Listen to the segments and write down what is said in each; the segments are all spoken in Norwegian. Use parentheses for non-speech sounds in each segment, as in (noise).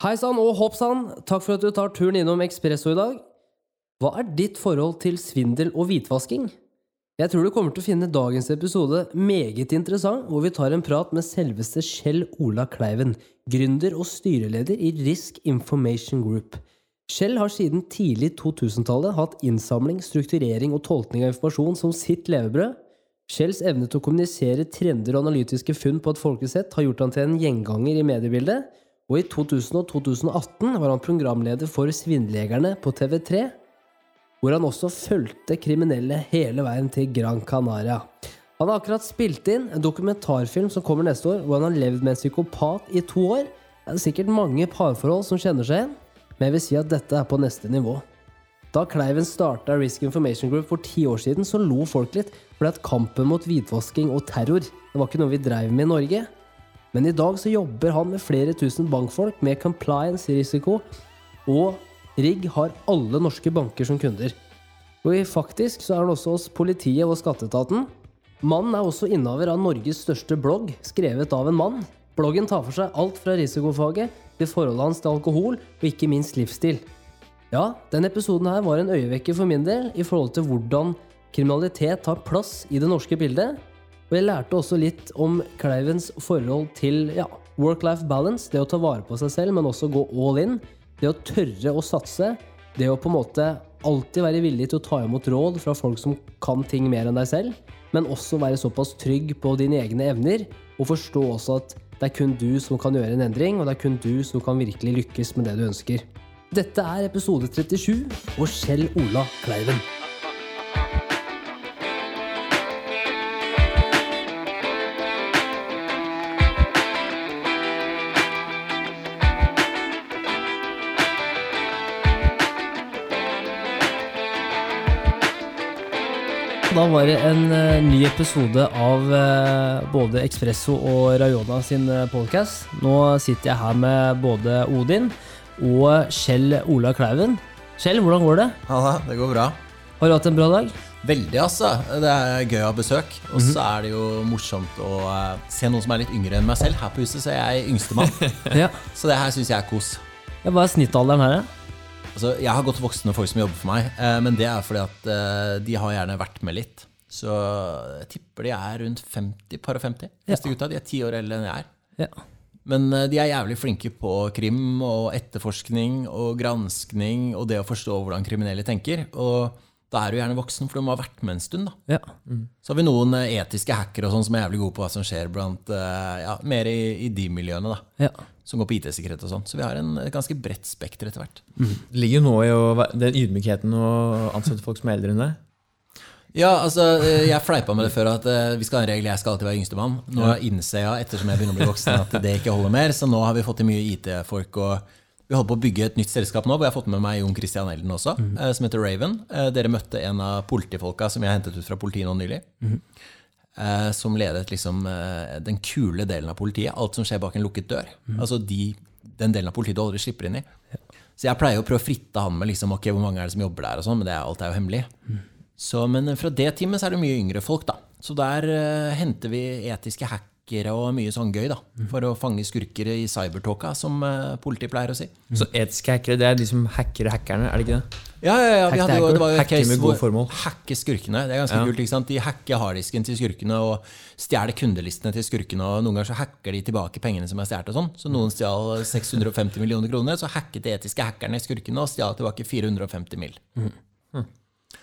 Hei sann og hopp sann, takk for at du tar turen innom Ekspresso i dag. Hva er ditt forhold til svindel og hvitvasking? Jeg tror du kommer til å finne dagens episode meget interessant, hvor vi tar en prat med selveste Kjell Ola Kleiven, gründer og styreleder i Risk Information Group. Kjell har siden tidlig 2000-tallet hatt innsamling, strukturering og tolkning av informasjon som sitt levebrød. Kjells evne til å kommunisere trender og analytiske funn på et folkesett har gjort han til en gjenganger i mediebildet, og i 2000 og 2018 var han programleder for Svindljegerne på TV3, hvor han også fulgte kriminelle hele veien til Gran Canaria. Han har akkurat spilt inn en dokumentarfilm som kommer neste år, hvor han har levd med en psykopat i to år. Det er sikkert mange parforhold som kjenner seg igjen, men jeg vil si at dette er på neste nivå. Da Kleiven starta Risk Information Group for ti år siden, så lo folk litt, fordi at kampen mot hvitvasking og terror det var ikke noe vi dreiv med i Norge. Men i dag så jobber han med flere tusen bankfolk med compliance-risiko, og Rigg har alle norske banker som kunder. Og faktisk så er han også hos politiet og skatteetaten. Mannen er også innehaver av Norges største blogg, skrevet av en mann. Bloggen tar for seg alt fra risikofaget til forholdet hans til alkohol, og ikke minst livsstil. Ja, denne episoden her var en øyevekker for min del i forhold til hvordan kriminalitet tar plass i det norske bildet. Og jeg lærte også litt om Kleivens forhold til ja, work-life balance, det å ta vare på seg selv, men også gå all in. Det å tørre å satse. Det å på en måte alltid være villig til å ta imot råd fra folk som kan ting mer enn deg selv, men også være såpass trygg på dine egne evner, og forstå også at det er kun du som kan gjøre en endring, og det er kun du som kan virkelig lykkes med det du ønsker. Dette er episode 37 og Kjell Ola Kleiven. Da var det en uh, ny episode av uh, både Expresso og Rayona sin uh, podcast. Nå sitter jeg her med både Odin og Kjell Ola Kleiven. Kjell, hvordan går det? Ja, det går bra. Har du hatt en bra dag? Veldig, altså. Det er gøy å ha besøk. Og så er det jo morsomt å se noen som er litt yngre enn meg selv. Her på huset så er jeg yngstemann. (laughs) ja. Så det her syns jeg er kos. Ja, hva er snittalderen her, da? Altså, jeg har godt voksne folk som jobber for meg, men det er fordi at de har gjerne vært med litt. Så jeg tipper de er rundt 50, par og 50. Neste ja. gutta. De er ti år eldre enn jeg er. Ja. Men de er jævlig flinke på krim og etterforskning og granskning og det å forstå hvordan kriminelle tenker. Og da er du gjerne voksen, for de har vært med en stund. da. Ja. Mm. Så har vi noen etiske hackere og sånn som er jævlig gode på hva som skjer blant, ja, mer i, i de miljøene. da. Ja som går på IT-sikkerhet og sånn. Så vi har en ganske bredt spekter etter hvert. Mm. Det ligger jo nå i å, den ydmykheten å ansette folk som er eldre enn deg. Ja, altså, jeg fleipa med det før at vi skal ha en regel, jeg skal alltid være yngstemann. Nå ja. innser jeg ettersom jeg begynner å bli voksen at det ikke holder mer, så nå har vi fått til mye IT-folk. og vi holder på å bygge et nytt selskap nå, hvor jeg har fått med meg Jon Christian Elden også, mm. som heter Raven. Dere møtte en av politifolka som jeg hentet ut fra politiet nå nylig. Mm. Som ledet liksom den kule delen av politiet. Alt som skjer bak en lukket dør. Mm. Altså de, den delen av politiet du aldri slipper inn i. Ja. Så jeg pleier å prøve å fritte han med liksom, ok, hvor mange er det som jobber der, og sånn, men det er, alt er jo hemmelig. Mm. Så, men fra det teamet så er det mye yngre folk, da. Så der eh, henter vi etiske hackere og mye sånn gøy, da. For å fange skurker i cybertalka, som uh, politiet pleier å si. Så etiske hackere, det er de som hacker hackerne, er det ikke det? Ja, ja, ja. Vi hadde jo, det var jo Hacker med gode formål. Hacke skurkene. Det er ganske ja. kult. ikke sant? De hacker harddisken til skurkene og stjeler kundelistene til skurkene. og Noen ganger så hacker de tilbake pengene som er stjålet. Sånn. Så noen stjal 650 millioner kroner, så hacket de etiske hackerne skurkene og stjal tilbake 450 mill. Mm.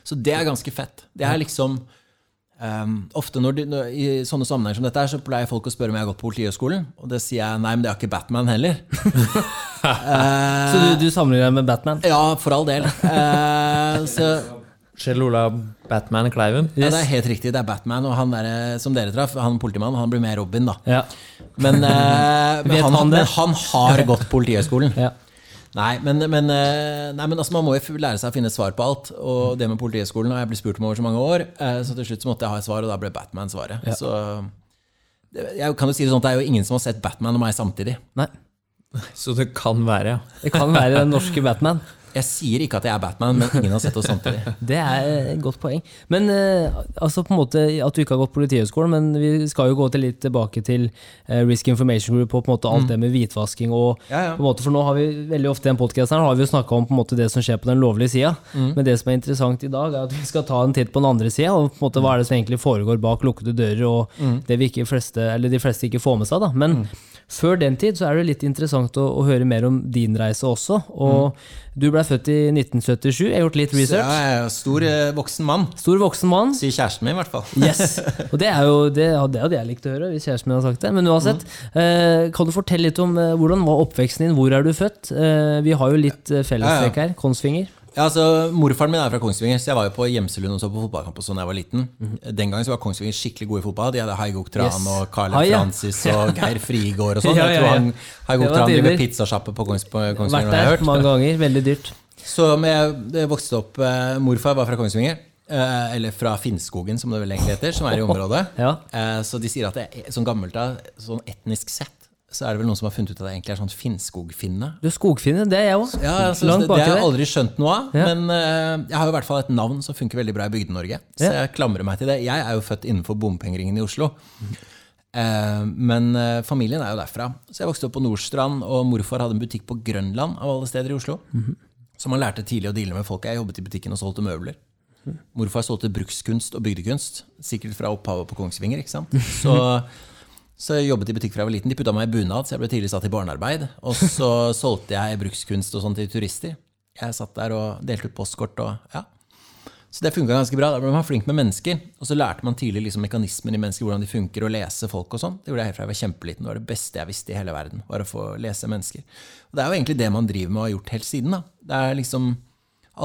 Så det er ganske fett. Det er liksom um, Ofte når de, når, i sånne sammenhenger som dette her, så pleier folk å spørre om jeg har gått på Politihøgskolen. Og det sier jeg nei, men det er ikke Batman heller. uh, (laughs) så du, du sammenligner deg med Batman? Ja, for all del. Uh, så Kjell Ola Batman Kleiven? Yes. Ja, det er helt riktig. Det er Batman. Og han der, som dere traff, han politimannen, han blir mer Robin, da. Ja. Men, (laughs) uh, men, han, han, han, har gått Politihøgskolen. Ja. Nei, men, men, eh, nei, men altså, man må jo lære seg å finne svar på alt. Og det med Politihøgskolen har jeg blitt spurt om over så mange år. Eh, så til slutt så måtte jeg ha et svar, og da ble Batman svaret. Ja. Så jeg kan jo si Det sånn at det er jo ingen som har sett Batman og meg samtidig. Nei. Så det kan være, ja. Det kan være den norske Batman. Jeg sier ikke at jeg er Batman, men ingen har sett oss (laughs) samtidig. Det er et godt poeng. Men eh, altså på en måte At du ikke har gått Politihøgskolen, men vi skal jo gå til litt tilbake til eh, Risk Information Group og på en måte alt det med hvitvasking. og Ja, ja. på en måte, For nå har vi veldig ofte i den podcasten her har vi jo snakka om på en måte det som skjer på den lovlige sida. Men det som er interessant i dag, er at vi skal ta en titt på den andre sida. Og på en måte hva er det som egentlig foregår bak lukkede dører, og det vi ikke fleste, eller de fleste ikke får med seg. da. Men før den tid så er det litt interessant å, å høre mer om din reise også. Og du ble født i 1977. Jeg har gjort litt Så research. jeg er stor eh, voksen mann, Stor voksen mann. sier kjæresten min i hvert fall. Yes. (laughs) Og det er jo det, det hadde jeg likt å høre hvis kjæresten min hadde sagt det. Men uansett, eh, kan du fortelle litt om eh, hvordan var oppveksten din? Hvor er du født? Eh, vi har jo litt eh, fellestrekk her. Kongsvinger. Ja, altså, Morfaren min er fra Kongsvinger, så jeg var jo på Gjemselund og så på fotballkamp og sånn jeg var liten. Den gangen så var Kongsvinger skikkelig gode i fotball. De hadde Haigok Tran Yes. og Carl Hai, ja. Francis og (laughs) Geir Frigård og sånn. Ja, ja, ja. Haigok Tran driver pizzasjappe på, Kongs, på Kongsvinger, Vært der hørt. mange ganger. Veldig dyrt. Så jeg vokste opp eh, Morfar var fra Kongsvinger. Eh, eller fra Finnskogen, som det vel egentlig heter, som er i (laughs) området. Ja. Eh, så de sier at det er sånn gammelt av, sånn etnisk sett, så er det vel noen som har funnet ut at det egentlig er sånn finnskogfinne. Du, skogfinne, det er jeg òg. Ja, altså, det, det har jeg aldri skjønt noe av. Ja. Men uh, jeg har jo i hvert fall et navn som funker veldig bra i Bygde-Norge. Så Ja. jeg klamrer meg til det. Jeg er jo født innenfor bompengeringen i Oslo. Uh, men uh, familien er jo derfra. Så jeg vokste opp på Nordstrand, og morfar hadde en butikk på Grønland, av alle steder i Oslo. Så man lærte tidlig å deale med folk. Jeg jobbet i butikken og solgte møbler. Morfar solgte brukskunst og bygdekunst, sikkert fra opphavet på Kongsvinger. ikke sant? Så, så jeg jobbet i butikk fra jeg var liten. De putta meg i bunad, så jeg ble tidlig satt i barnearbeid. Og så (laughs) solgte jeg brukskunst og sånn til turister. Jeg satt der og delte ut postkort og ja. Så det funka ganske bra. Da ble man flink med mennesker. Og så lærte man tidlig liksom mekanismen i mennesker, hvordan de funker, å lese folk og sånn. Det gjorde jeg helt fra jeg var kjempeliten. Det var det beste jeg visste i hele verden. var å få lese mennesker. Og det er jo egentlig det man driver med og har gjort helt siden. da. Det er liksom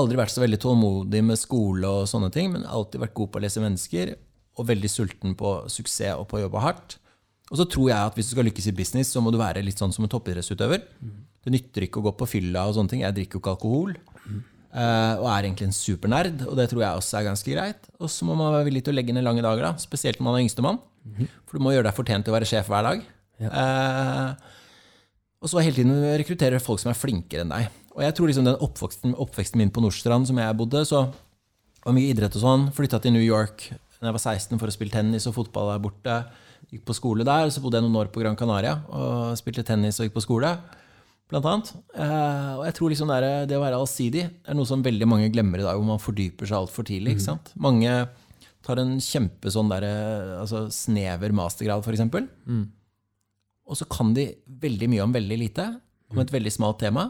aldri vært så veldig tålmodig med skole og sånne ting, men alltid vært god på å lese mennesker, og veldig sulten på suksess og på å jobbe hardt. Og så tror jeg at hvis du skal lykkes i business, så må du være litt sånn som en toppidrettsutøver. Det nytter ikke å gå på fylla og sånne ting. Jeg drikker jo ikke alkohol. eh, og er egentlig en supernerd, og det tror jeg også er ganske greit. Og så må man være villig til å legge ned lange dager, da, spesielt når man er yngstemann. For du må gjøre deg fortjent til å være sjef hver dag. Eh, og så hele tiden rekruttere folk som er flinkere enn deg. Og jeg tror liksom den oppveksten, oppveksten min på Nordstrand, som jeg bodde, så var mye idrett og sånn. Flytta til New York da jeg var 16 for å spille tennis og fotball der borte. Gikk på skole der. Så bodde jeg noen år på Gran Canaria og spilte tennis og gikk på skole. Blant annet. Eh, og jeg tror liksom det, er, det å være allsidig er noe som veldig mange glemmer i dag, hvor man fordyper seg altfor tidlig. ikke sant? Mange tar en kjempe sånn der, altså snever mastergrad, f.eks. Og så kan de veldig mye om veldig lite, om et veldig smalt tema.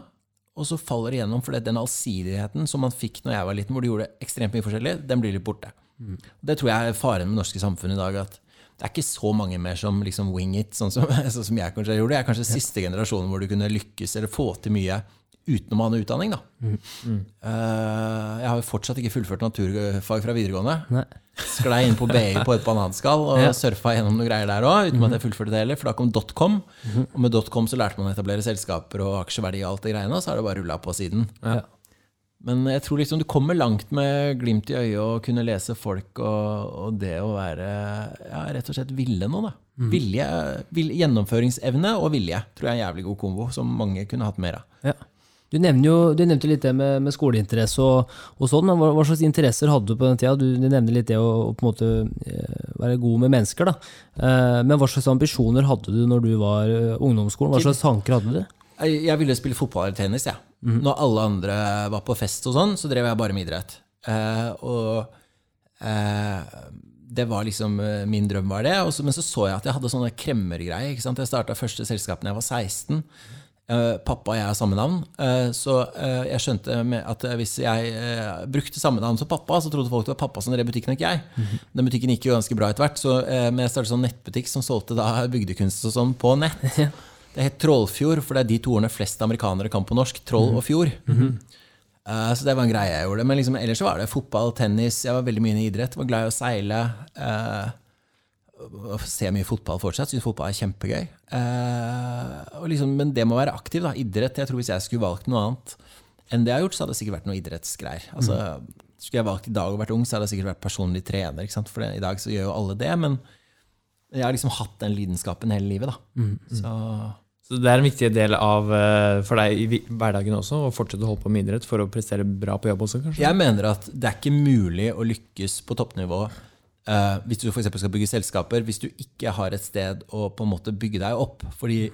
Og så faller det igjennom, for den allsidigheten som man fikk når jeg var liten, hvor du gjorde ekstremt mye forskjellig, den blir litt borte. Det tror jeg er faren med det norske samfunnet i dag. at det er ikke så mange mer som liksom wing it, sånn som, (laughs) sånn som jeg kanskje gjorde. Jeg er kanskje siste generasjonen hvor du kunne lykkes eller få til mye uten å ha noe utdanning. da. Eh, jeg har jo fortsatt ikke fullført naturfag fra videregående. Nei. Sklei inn på BI på et (laughs) bananskall og Ja. surfa gjennom noen greier der òg, uten at jeg fullførte det heller, for da kom dotcom. Og med dotcom så lærte man å etablere selskaper og aksjeverdi og alt det greiene, og så har det bare rulla på siden. Ja. Men jeg tror liksom du kommer langt med glimt i øyet og kunne lese folk og, og det å være ja, rett og slett ville noe. da. Vilje, vil, gjennomføringsevne og vilje tror jeg er en jævlig god kombo, som mange kunne hatt mer av. Ja. Du, jo, du nevnte litt det med, med skoleinteresse og, og sånn, men hva, hva slags interesser hadde du på den tida? Du, du nevner litt det å, å på en måte eh, være god med mennesker, da. Eh, men hva slags ambisjoner hadde du når du var eh, ungdomsskolen? Hva slags tanker hadde du? Jeg, jeg ville spille fotball eller tennis, jeg. Når alle andre var på fest og sånn, så drev jeg bare med idrett. Eh, og eh, det var liksom eh, Min drøm var det. Så, men så så jeg at jeg hadde sånne kremmergreier. ikke sant? Jeg starta første selskap da jeg var 16. Eh, pappa og jeg har samme navn, eh, så eh, jeg skjønte at hvis jeg brukte samme navn som pappa, så trodde folk det var pappa som drev butikken, ikke jeg. Den butikken gikk jo ganske bra etter hvert, så men jeg startet sånn nettbutikk som solgte da bygdekunst og sånn på nett. (laughs) Det het Trollfjord, for det er de to ordene flest amerikanere kan på norsk. Troll og fjord. Eh, så det var en greie jeg gjorde. Men liksom, ellers var det fotball, tennis. Jeg var veldig mye inne i idrett. Var glad i å seile. Uh, ser mye fotball fortsatt. Syns fotball er kjempegøy. Eh, og liksom, men det må være aktiv. da, Idrett. Jeg tror Hvis jeg skulle valgt noe annet enn det jeg har gjort, så hadde det sikkert vært noe idrettsgreier. Altså, Skulle jeg valgt i dag og vært ung, så hadde jeg sikkert vært personlig trener. For det, i dag så gjør jo alle det. Men jeg har liksom hatt den lidenskapen hele livet. da. Så Så det er en viktig del av eh, for deg i hverdagen også, å fortsette å holde på med idrett for å prestere bra på jobb også, kanskje? Jeg mener at det er ikke mulig å lykkes på toppnivå uh, hvis du eksempel skal bygge selskaper, hvis du ikke har et sted å på en måte bygge deg opp. Fordi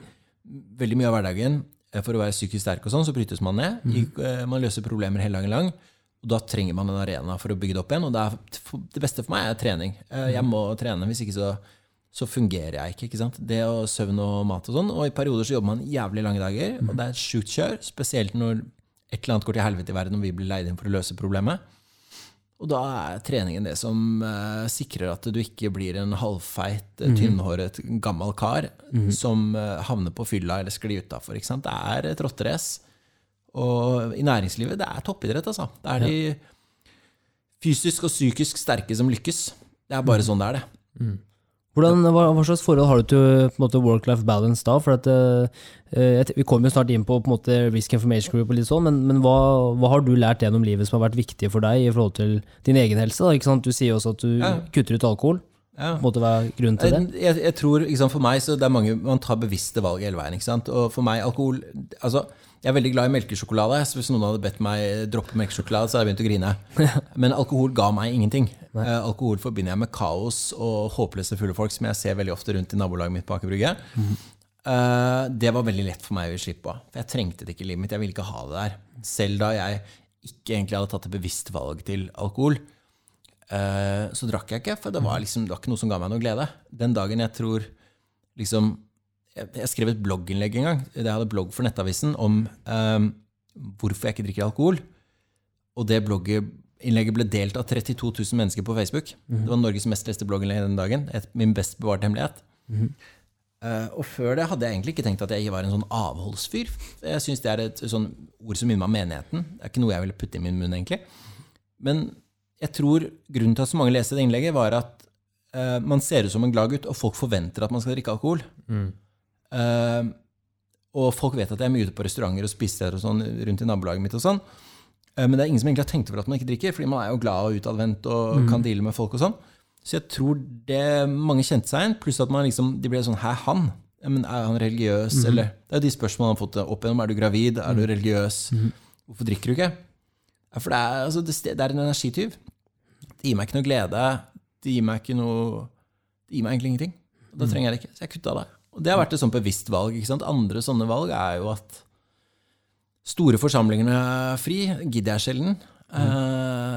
veldig mye av hverdagen, eh, for å være psykisk sterk og sånn, så brytes man ned. I, eh, man løser problemer hele dagen lang. Og da trenger man en arena for å bygge det opp igjen. Og det, er, det beste for meg er trening. Uh, Jeg må trene, hvis ikke så, så fungerer jeg ikke. ikke sant? Det og søvn og mat og sånn. Og i perioder så jobber man jævlig lange dager, og det er et sjukt kjør. Spesielt når et eller annet går til helvete i verden og vi blir leid inn for å løse problemet. Og da er treningen det som uh, sikrer at du ikke blir en halvfeit, eh, tynnhåret, gammel kar som uh, havner på fylla eller sklir utafor. Det er et rotterace. Og i næringslivet, det er toppidrett, altså. Det er de fysisk og psykisk sterke som lykkes. Det er bare sånn det er, det. Hvordan, hva, hva slags forhold har du til work-life balance da? For at, eh, eh, vi kommer jo snart inn på, på måte, Risk Information Group, og litt sånn, men, men hva, hva har du lært gjennom livet som har vært viktig for deg i forhold til din egen helse? Da? Ikke sant? Du sier også at du Ja. kutter ut alkohol. Ja. Hva er grunnen til det? Jeg, jeg tror, sant, For meg så det er mange, man tar bevisste valg hele veien. Og for meg, alkohol altså, Jeg er veldig glad i melkesjokolade. Så hvis noen hadde bedt meg droppe melkesjokolade, så hadde jeg begynt å grine. (laughs) Men alkohol ga meg ingenting. Nei. alkohol forbinder jeg med kaos og håpløse fulle folk, som jeg ser veldig ofte rundt i nabolaget mitt på Aker Brygge. Mm. det var veldig lett for meg å gi slipp på. For jeg trengte det ikke i livet mitt. Jeg ville ikke ha det der. Selv da jeg ikke egentlig hadde tatt et bevisst valg til alkohol, eh, så drakk jeg ikke, for det var, liksom, det var ikke noe som ga meg noe glede. Den dagen jeg tror liksom Jeg, skrev et blogginnlegg en gang. Jeg hadde blogg for Nettavisen om um, hvorfor jeg ikke drikker alkohol. Og det blogginnlegget ble delt av 32 000 mennesker på Facebook. Det var Norges mest leste blogginnlegg den dagen. Et, min best bevarte hemmelighet. Eh, og før det hadde jeg egentlig ikke tenkt at jeg var en sånn avholdsfyr. Jeg synes det er et sånn ord som minner meg om menigheten. Det er ikke noe jeg ville putte i min munn, egentlig. Men jeg tror grunnen til at så mange leste det innlegget, var at uh, man ser ut som en glad gutt, og folk forventer at man skal drikke alkohol. Eh, og folk vet at jeg er mye ute på restauranter og spisesteder og sånn rundt i nabolaget mitt. og sånn. Uh, men det er ingen som egentlig har tenkt over at man ikke drikker, fordi man er jo glad og utadvendt og kan deale med folk og sånn. Så jeg tror det mange kjente seg igjen, pluss at man liksom, de ble sånn Hæ, han? Men er han religiøs, eller Det er jo de spørsmålene man har fått opp igjennom. Er du gravid? Er du religiøs? Hvorfor drikker du ikke? For det er, altså, det, det er en energityv. Det gir meg ikke noe glede. Det gir meg ikke noe Det gir meg egentlig ingenting. Da trenger jeg det ikke. Så jeg kutta det. Og det har vært et sånt bevisst valg. ikke sant? Andre sånne valg er jo at store forsamlingene er fri gidder jeg sjelden. Mm.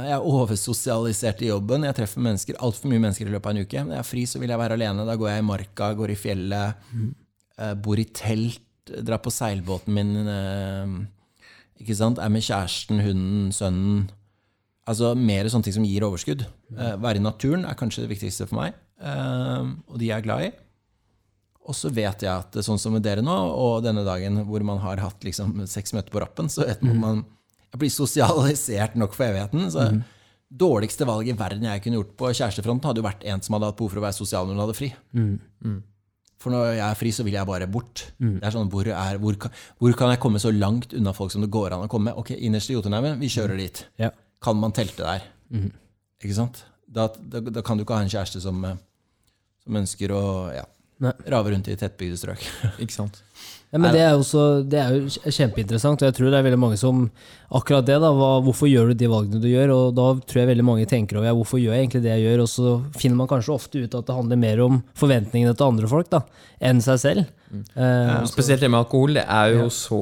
Jeg er oversosialisert i jobben. Jeg treffer mennesker, altfor mye mennesker i løpet av en uke. Når jeg er fri, så vil jeg være alene. Da går jeg i marka, går i fjellet, mm. bor i telt, drar på seilbåten min. eh, Ikke sant? Er med kjæresten, hunden, sønnen. Altså mer sånne ting som gir overskudd. Mm. være i naturen er kanskje det viktigste for meg, og de jeg er glad i. Og så vet jeg at sånn som med dere nå, og denne dagen hvor man har hatt liksom seks møter på rappen, så vet man man jeg blir sosialisert nok for evigheten. Så dårligste valg i verden jeg kunne gjort på kjærestefronten, hadde jo vært en som hadde hatt behov for å være sosial når hun hadde fri. For når jeg er fri, så vil jeg bare bort. Det er sånn, hvor, er, hvor, kan, hvor kan jeg komme så langt unna folk som det går an å komme? Ok, Innerst i Jotunheimen, vi kjører dit. Ja. Kan man telte der? Ikke sant? Da, da, da kan du ikke ha en kjæreste som, eh, som ønsker å ja, Nei. rave rundt i tettbygde strøk. (laughs) Ikke sant? Ja, men det er, jo også, det er jo kjempeinteressant, og jeg tror det er veldig mange som Akkurat det, da. Hva, hvorfor gjør du de valgene du gjør? Og da tror jeg veldig mange tenker over ja, hvorfor gjør jeg egentlig det jeg gjør, og så finner man kanskje ofte ut at det handler mer om forventningene til andre folk da, enn seg selv. Eh, ja, Spesielt det med alkohol. Det er jo så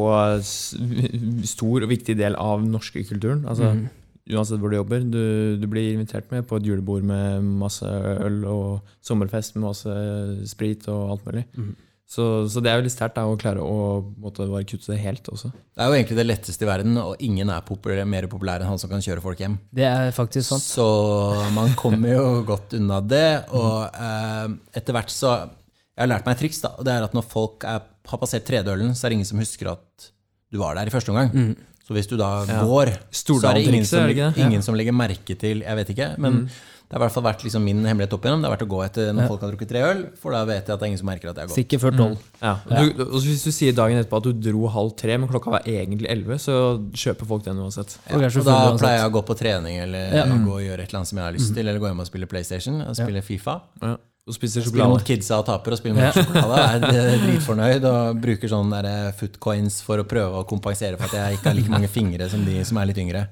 stor og viktig del av den norske kulturen. Altså, Uansett hvor du jobber. Du, du blir invitert med på et julebord med masse øl og sommerfest med masse sprit og alt mulig. Så, så det er jo litt sterkt å klare å måtte bare kutte det helt også. Det er jo egentlig det letteste i verden, og ingen er populær, mer populær enn han som kan kjøre folk hjem. det er faktisk sant. Så man kommer jo (laughs) godt unna det. Og eh, etter hvert så Jeg har lært meg et triks, da. Og det er at når folk er, har passert tredølen, så er det ingen som husker at du var der i første omgang. Så hvis du da Ja. går, så er det ingen Stordalen-trikset, som, er det ingen som legger merke til Jeg vet ikke, men det har i hvert fall vært liksom min hemmelighet opp igjennom. Det har vært å gå etter når folk har drukket tre øl, for da vet jeg at det er ingen som merker at jeg har gått. Sikkert før tolv. Ja. Du, hvis du sier dagen etterpå at du dro halv tre, men klokka var egentlig elleve, så kjøper folk den uansett. Og Og da pleier jeg å gå på trening eller Ja. gå og gjøre et eller annet som jeg har lyst til, eller gå hjem og spille PlayStation og spille Fifa. Og spiser Spiller mot kidsa og taper og spiller mot sjokolade. (laughs) Er eh, dritfornøyd og bruker sånn der eh, footcoins for å prøve å kompensere for at jeg ikke har like mange fingre som de som er litt yngre.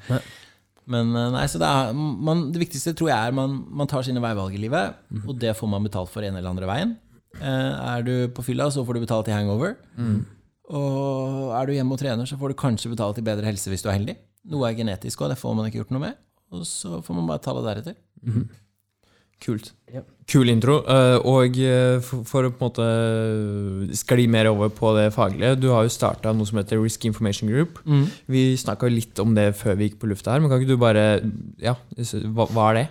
Men eh, nei, så det, er, man, det viktigste tror jeg er man, man tar sine veivalg i livet, og det får man betalt for en eller andre veien. Eh, er du på fylla, så får du betalt i hangover. Og er du hjemme og trener, så får du kanskje betalt i bedre helse hvis du er heldig. Noe er genetisk òg, det får man ikke gjort noe med. Og så får man bare ta det deretter. Kult. Ja. Kul intro. eh, Og eh, for, å på en måte skli mer over på det faglige Du har jo starta noe som heter Risk Information Group. Vi snakka litt om det før vi gikk på lufta her, men kan ikke du bare Ja, hva, hva er det?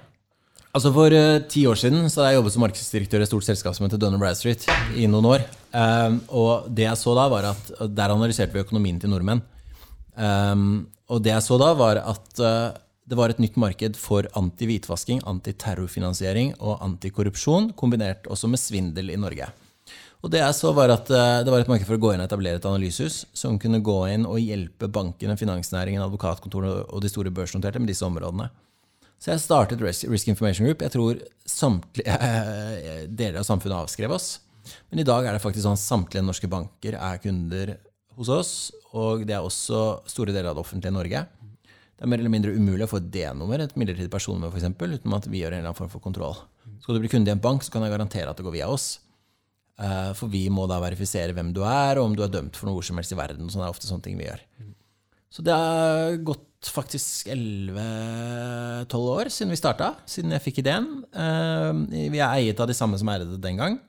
Altså For uh, ti år siden så hadde jeg jobbet som markedsdirektør i et stort selskap som heter Dun Bradstreet i noen år. Um, og det jeg så da, var at der analyserte vi økonomien til nordmenn. Um, og det jeg så da, var at eh, det var et nytt marked for anti-hvitvasking, antiterrorfinansiering og antikorrupsjon, kombinert også med svindel i Norge. Og det jeg så var at eh, det var et marked for å gå inn og etablere et analysehus som kunne gå inn og hjelpe bankene, finansnæringen, advokatkontorene og de store børsnoterte med disse områdene. Så jeg startet Risk Information Group. Jeg tror samtlige (laughs) eh, deler av samfunnet avskrev oss. Men i dag er det faktisk sånn at samtlige norske banker er kunder hos oss. Og det er også store deler av det offentlige Norge. Det er mer eller mindre umulig å få et D-nummer, et midlertidig personnummer f.eks., uten at vi gjør en eller annen form for kontroll. Skal du bli kunde i en bank, så kan jeg garantere at det går via oss. Eh, For vi må da verifisere hvem du er, og om du er dømt for noe som helst i verden. Sånn er ofte sånne ting vi gjør. Så det har gått faktisk 11-12 år siden vi starta, siden jeg fikk ideen. Eh, Vi er eiet av de samme som eide det den gang.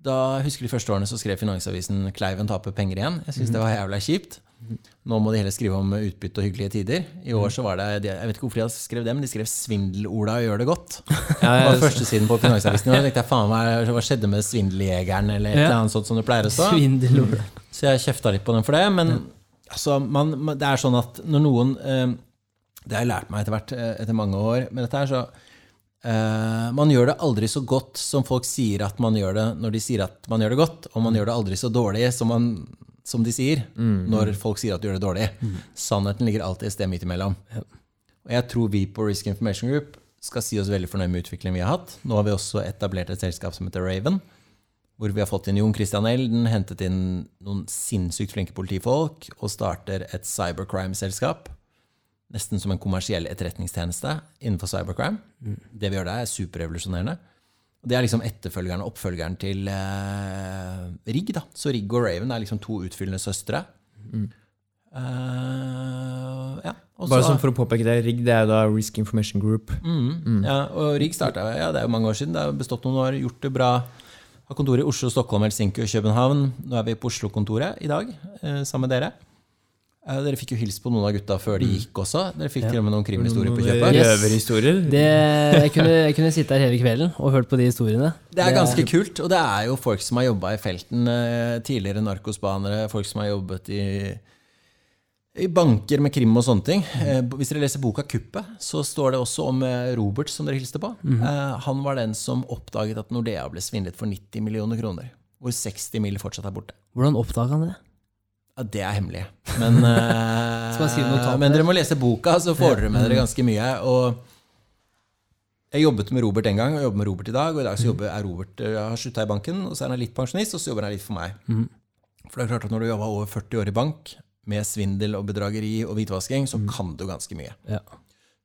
Da husker De første årene så skrev Finansavisen 'Kleiven taper penger igjen'. Jeg syns det var jævla kjipt. Nå må de heller skrive om utbytte og hyggelige tider. I år så var det, Jeg vet ikke hvorfor de skrev det, men de skrev 'Svindel-Ola gjør det godt'. Det var førstesiden på Finansavisen. Da tenkte jeg faen, er- hva skjedde med Svindeljegeren, eller et Ja. eller annet sånt som det pleier å stå. Så jeg kjefta litt på dem for det. Men altså, man, det er sånn at når noen eh, Det har jeg lært meg etter hvert, eh, etter mange år med dette her, så eh, Man gjør det aldri så godt som folk sier at man gjør det når de sier at man gjør det godt, og man gjør det aldri så dårlig som, man, som de sier når folk sier at du gjør det dårlig. Sannheten ligger alltid et sted midt imellom. Og jeg tror vi på Risk Information Group skal si oss veldig fornøyd med utviklingen vi har hatt. Nå har vi også etablert et selskap som heter Raven, hvor vi har fått inn Jon Christian Elden, hentet inn noen sinnssykt flinke politifolk og starter et cybercrime-selskap. Nesten som en kommersiell etterretningstjeneste innenfor cybercrime. Det vi gjør der, er superrevolusjonerende. Og Det er liksom etterfølgeren og oppfølgeren til eh, Rigg. da. Så Rigg og Raven er liksom to utfyllende søstre. Eh, ja. Også, Bare sånn for å påpeke det, RIG det er da Risk Information Group. Mm. Ja, og Rigg starta ja, det er jo mange år siden. Det har bestått noen år, gjort det bra. Har kontor i Oslo, Stockholm, Helsinki og København. Nå er vi på Oslo-kontoret i dag, eh, sammen med dere. Eh, dere fikk jo hilst på noen av gutta før de gikk også. Dere fikk til og med noen krimhistorier på kjøpet. Yes. Røverhistorier. Det, jeg, kunne, jeg kunne sitte her hele kvelden og hørt på de historiene. Det er ganske kult, og det er jo folk som har jobba i felten. eh, Tidligere narkosbanere, folk som har jobbet i, i banker med krim og sånne ting. Eh, Hvis dere leser boka 'Kuppet', så står det også om Robert, som dere hilste på. Eh, Han var den som oppdaget at Nordea ble svindlet for 90 millioner kroner. Hvor 60 mill. fortsatt er borte. Hvordan oppdaga han det? Ja, det er hemmelig. Men, (laughs) eh, notat men dere må lese boka, så får dere med dere ganske mye. Og jeg jobbet med Robert en gang, og jobber med Robert i dag. Og i dag så jobber, er Robert jeg har slutta i banken, og så er han litt pensjonist, og så jobber han litt for meg. For det er klart at når du jobber over 40 år i bank, med svindel og bedrageri og hvitvasking, så kan du ganske mye. Ja.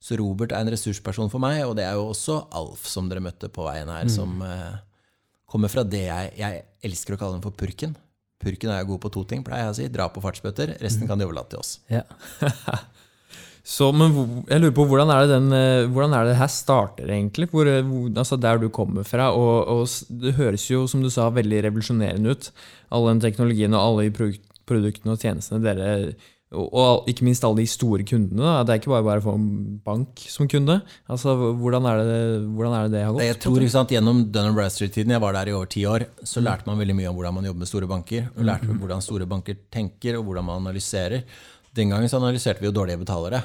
Så Robert er en ressursperson for meg, og det er jo også Alf, som dere møtte på veien her, som uh, kommer fra det jeg Jeg elsker å kalle den for purken. Purken er jo god på to ting, pleier jeg å si. Dra på fartsbøter. Resten kan de overlate til oss. Ja. (laughs) Så, men jeg lurer på, hvordan er det, den, eh, hvordan er det her starter, egentlig? Hvor, eh, hvor, altså der du kommer fra. Og, og det høres jo, som du sa, veldig revolusjonerende ut. All den teknologien og alle de produktene og tjenestene dere og, ikke minst alle de store kundene. Da. Det er ikke bare bare å få en bank som kunde. Altså, hvordan er det, hvordan er det, det har gått? Jeg tror sant, Gjennom Dun Bradstreet-tiden, jeg var der i over ti år, så lærte man veldig mye om hvordan man jobber med store banker. Og lærte hvordan store banker tenker, og hvordan man analyserer. Den gangen så analyserte vi jo dårlige betalere.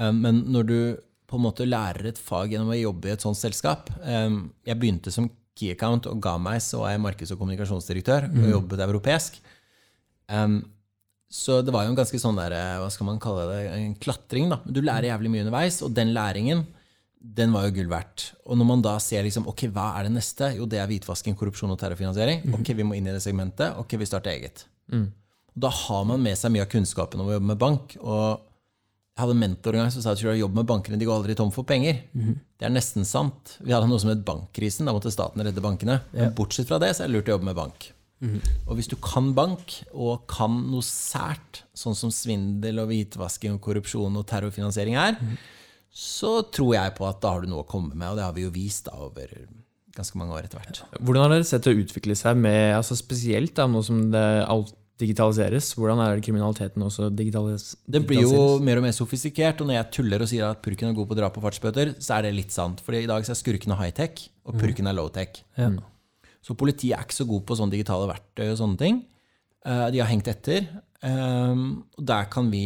Eh, Men når du på en måte lærer et fag gjennom å jobbe i et sånt selskap eh, Jeg begynte som key account og ga meg, så er jeg markeds- og kommunikasjonsdirektør og jobbet europeisk. Um, så det var jo en ganske sånn der, eh, hva skal man kalle det, en klatring. da. Du lærer jævlig mye underveis, og den læringen den var jo gull verdt. Og når man da ser liksom, ok, hva er det neste? Jo, det er hvitvasking, korrupsjon og terrorfinansiering. Ok, vi må inn i det segmentet. Ok, vi starter eget. Da har man med seg mye av kunnskapen om å jobbe med bank. og jeg hadde en mentor en gang som sa at du jobber med bankene, de går aldri tom for penger. Det er nesten sant. Vi hadde noe som het bankkrisen. Da måtte staten redde bankene. Men bortsett fra det så er det lurt å jobbe med bank. Og hvis du kan bank, og kan noe sært, sånn som svindel og hvitvasking og korrupsjon og terrorfinansiering er, så tror jeg på at da har du noe å komme med, og det har vi jo vist da over ganske mange år etter hvert. Hvordan har dere sett det utvikle seg med, altså spesielt da, nå som det alt digitaliseres? Hvordan er det kriminaliteten også digitalis Det blir jo mer og mer sofistikert, og når jeg tuller og sier at purken er god på drap og fartsbøter, så er det litt sant. For i dag så er skurkene high-tech, og purken er low-tech. Ja. Så politiet er ikke så god på sånne digitale verktøy og sånne ting. Eh, De har hengt etter. Um, Og der kan vi